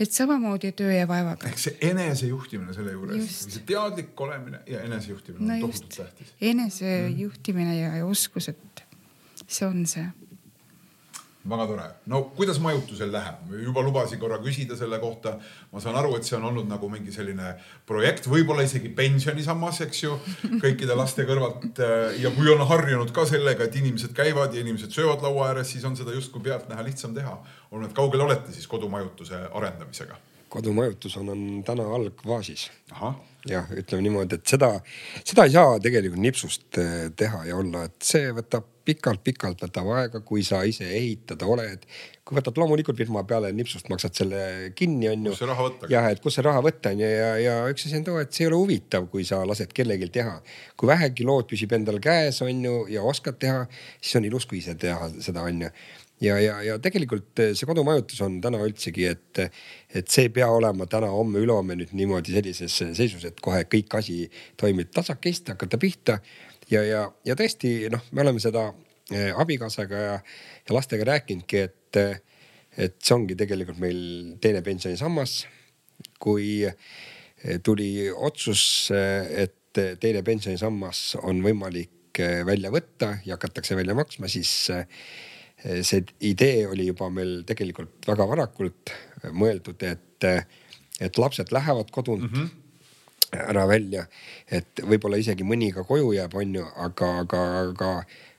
Speaker 4: et samamoodi töö ja vaevaga.
Speaker 1: ehk see enesejuhtimine selle juures, see teadlik olemine ja enesejuhtimine no on tohutult tähtis.
Speaker 4: enesejuhtimine ja, ja oskus, et see on see
Speaker 1: väga tore. no kuidas majutusel läheb? juba lubasin korra küsida selle kohta. ma saan aru, et see on olnud nagu mingi selline projekt, võib-olla isegi pensionisammas, eks ju, kõikide laste kõrvalt. ja kui on harjunud ka sellega, et inimesed käivad ja inimesed söövad laua ääres, siis on seda justkui pealtnäha lihtsam teha. on, et kaugel olete siis kodumajutuse arendamisega?
Speaker 3: kodumajutus on, on täna algfaasis. jah, ütleme niimoodi, et seda, seda ei saa tegelikult nipsust eh, teha ja olla, et see võtab pikalt-pikalt võtab aega, kui sa ise ehitada oled. kui võtad loomulikult firma peale, nipsust maksad selle kinni, on ju. jah, et kust see raha võtta on ju ja, ja üks asi on too, et see ei ole huvitav, kui sa lased kellelgi teha. kui vähegi lood püsib endal käes, on ju, ja oskad teha, siis on ilus, kui ise teha seda, on ju ja, ja, ja tegelikult see kodumajutus on täna üldsegi, et, et see ei pea olema täna-homme, ülehomme nüüd niimoodi sellises seisus, et kohe kõik asi toimib tasakesti, hakata pihta. Ja, ja, ja tõesti noh, me oleme seda eh, abikaasaga ja, ja lastega rääkinudki, et, et see ongi tegelikult meil teine pensionisammas. kui tuli otsus, et teine pensionisammas on võimalik välja võtta ja hakatakse välja maksma, siis Eh, see idee oli juba meil tegelikult väga varakult mõeldud, et, et lapsed lähevad kodunt mm -hmm. Ära välja. et võib-olla isegi mõni ka koju jääb, on ju, aga, aga, aga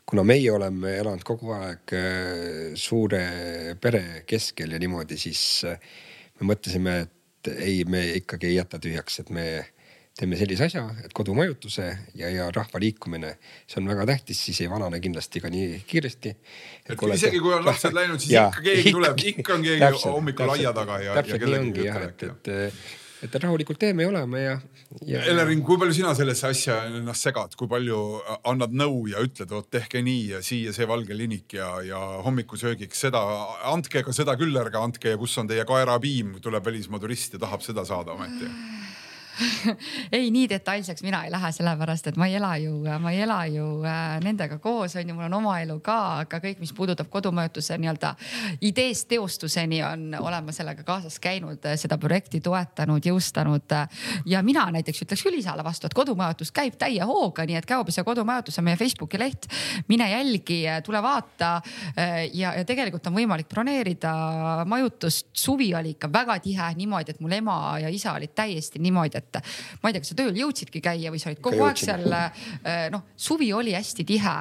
Speaker 3: kuna meie oleme elanud kogu aeg eh, suure pere keskel ja niimoodi, siis eh, me mõtlesime, et ei, me ikkagi ei jäta tühjaks, et me teeme sellise asja, et kodumajutuse ja, ja rahva liikumine, see on väga tähtis, siis ei vanane kindlasti ka nii kiiresti.
Speaker 1: et kui isegi kui on lapsed läinud, siis ja, ikka keegi tuleb, ikka on keegi hommikul aia taga ja.
Speaker 3: täpselt nii ongi jah, et, et, et rahulikult teeme ja oleme ja,
Speaker 1: ja. Elering, kui palju sina sellesse asja ennast segad, kui palju annad nõu ja ütled, vot tehke nii ja siia see valge linik ja, ja hommikusöögiks seda, andke ka seda küll ärge andke ja kus on teie kaerapiim, tuleb välismaa turist ja tahab seda saada ometi
Speaker 2: ei, nii detailseks mina ei lähe, sellepärast et ma ei ela ju, ma ei ela ju äh, nendega koos, on ju, mul on oma elu ka, aga kõik, mis puudutab kodumajutuse nii-öelda ideest teostuseni on, olen ma sellega kaasas käinud, seda projekti toetanud, jõustanud. ja mina näiteks ütleks küll isale vastu, et kodumajutus käib täie hooga, nii et Käopesa kodumajutus on meie Facebooki leht. mine jälgi, tule vaata ja, ja tegelikult on võimalik broneerida majutust. suvi oli ikka väga tihe niimoodi, et mul ema ja isa olid täiesti niimoodi, et et ma ei tea, kas sa tööl jõudsidki käia või sa olid kogu aeg seal. Äh, noh, suvi oli hästi tihe.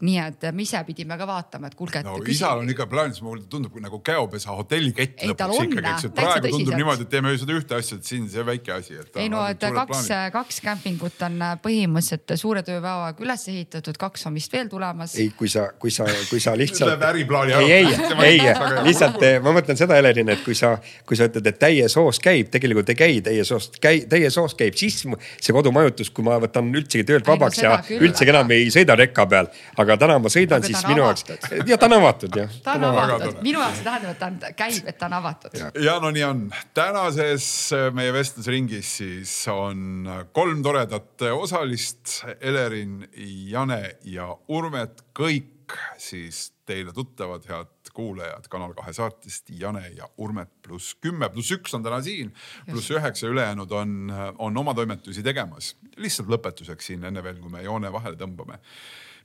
Speaker 2: nii et me ise pidime ka vaatama, et kuulge.
Speaker 1: no küsi... isal on ikka plaanis, mulle tundub nagu käopesa hotellikett lõpuks ikkagi, eks ju. praegu tundub niimoodi, et teeme seda ühte asja, et siin see väike asi.
Speaker 2: ei no, et kaks, kaks kämpingut on äh, põhimõtteliselt suure tööpäevaga üles ehitatud, kaks on vist veel tulemas.
Speaker 3: ei, kui sa, kui sa, kui sa lihtsalt. Ei, ei, ei, lihtsalt ma mõtlen seda, Helerin, et kui sa, kui sa ütled, et täies hoos käib, tegelikult ei käi täies hoos, käi, täies täies hoos käib siis see kodumajutus, kui ma võtan üldsegi töölt vabaks ja küll, üldsegi enam ei sõida rekka peal. aga täna ma sõidan, siis minu jaoks, ja ta on avatud jah.
Speaker 2: ta on avatud, minu jaoks see tähendab, et ta on, käib, et ta on avatud.
Speaker 1: ja no nii on. tänases äh, meie vestlusringis siis on kolm toredat osalist, Elerin, Jane ja Urmet, kõik siis teile tuttavad, head kuulajad Kanal kahe saatest Jane ja Urmet pluss kümme, pluss üks on täna siin, pluss üheksa ülejäänud on, on oma toimetusi tegemas. lihtsalt lõpetuseks siin enne veel, kui me joone vahele tõmbame.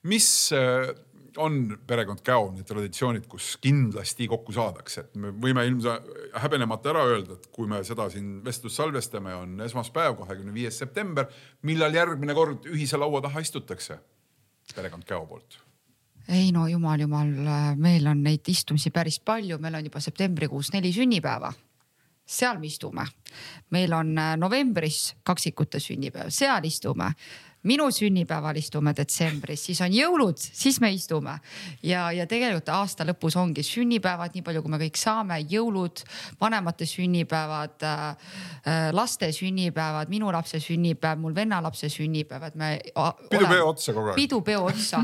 Speaker 1: mis äh, on perekond Käo need traditsioonid, kus kindlasti kokku saadakse, et me võime ilmselt häbenemata ära öelda, et kui me seda siin vestlust salvestame, on esmaspäev, kahekümne viies september, millal järgmine kord ühise laua taha istutakse perekond Käo poolt
Speaker 2: ei no jumal, jumal, meil on neid istumisi päris palju, meil on juba septembrikuus neli sünnipäeva. seal me istume. meil on novembris kaksikute sünnipäev, seal istume minu sünnipäeval istume detsembris, siis on jõulud, siis me istume. ja, ja tegelikult aasta lõpus ongi sünnipäevad, nii palju, kui me kõik saame, jõulud, vanemate sünnipäevad äh,, äh laste sünnipäevad, minu lapse sünnipäev, mul venna lapse sünnipäev, et me.
Speaker 1: pidupeo otsa kogu aeg.
Speaker 2: pidupeo otsa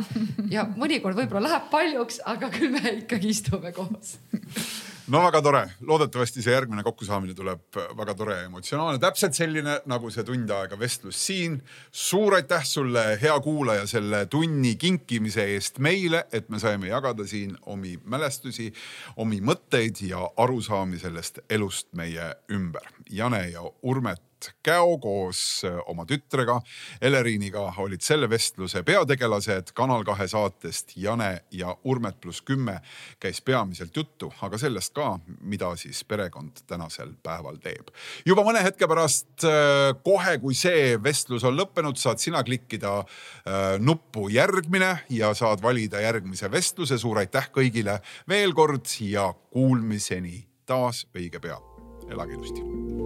Speaker 2: ja mõnikord võib-olla läheb paljuks, aga küll me ikkagi istume koos
Speaker 1: no väga tore, loodetavasti see järgmine kokkusaamine tuleb väga tore ja emotsionaalne, täpselt selline nagu see tund aega vestlus siin. suur aitäh sulle, hea kuulaja, selle tunni kinkimise eest meile, et me saime jagada siin omi mälestusi, omi mõtteid ja arusaami sellest elust meie ümber. Jane ja Urmet Mart Käo koos äh, oma tütrega Eleriiniga olid selle vestluse peategelased. Kanal kahe saatest Jane ja Urmet pluss kümme käis peamiselt juttu, aga sellest ka, mida siis perekond tänasel päeval teeb. juba mõne hetke pärast, äh, kohe kui see vestlus on lõppenud, saad sina klikkida äh, nuppu järgmine ja saad valida järgmise vestluse. suur aitäh kõigile veel kord ja kuulmiseni taas õige pea. elage ilusti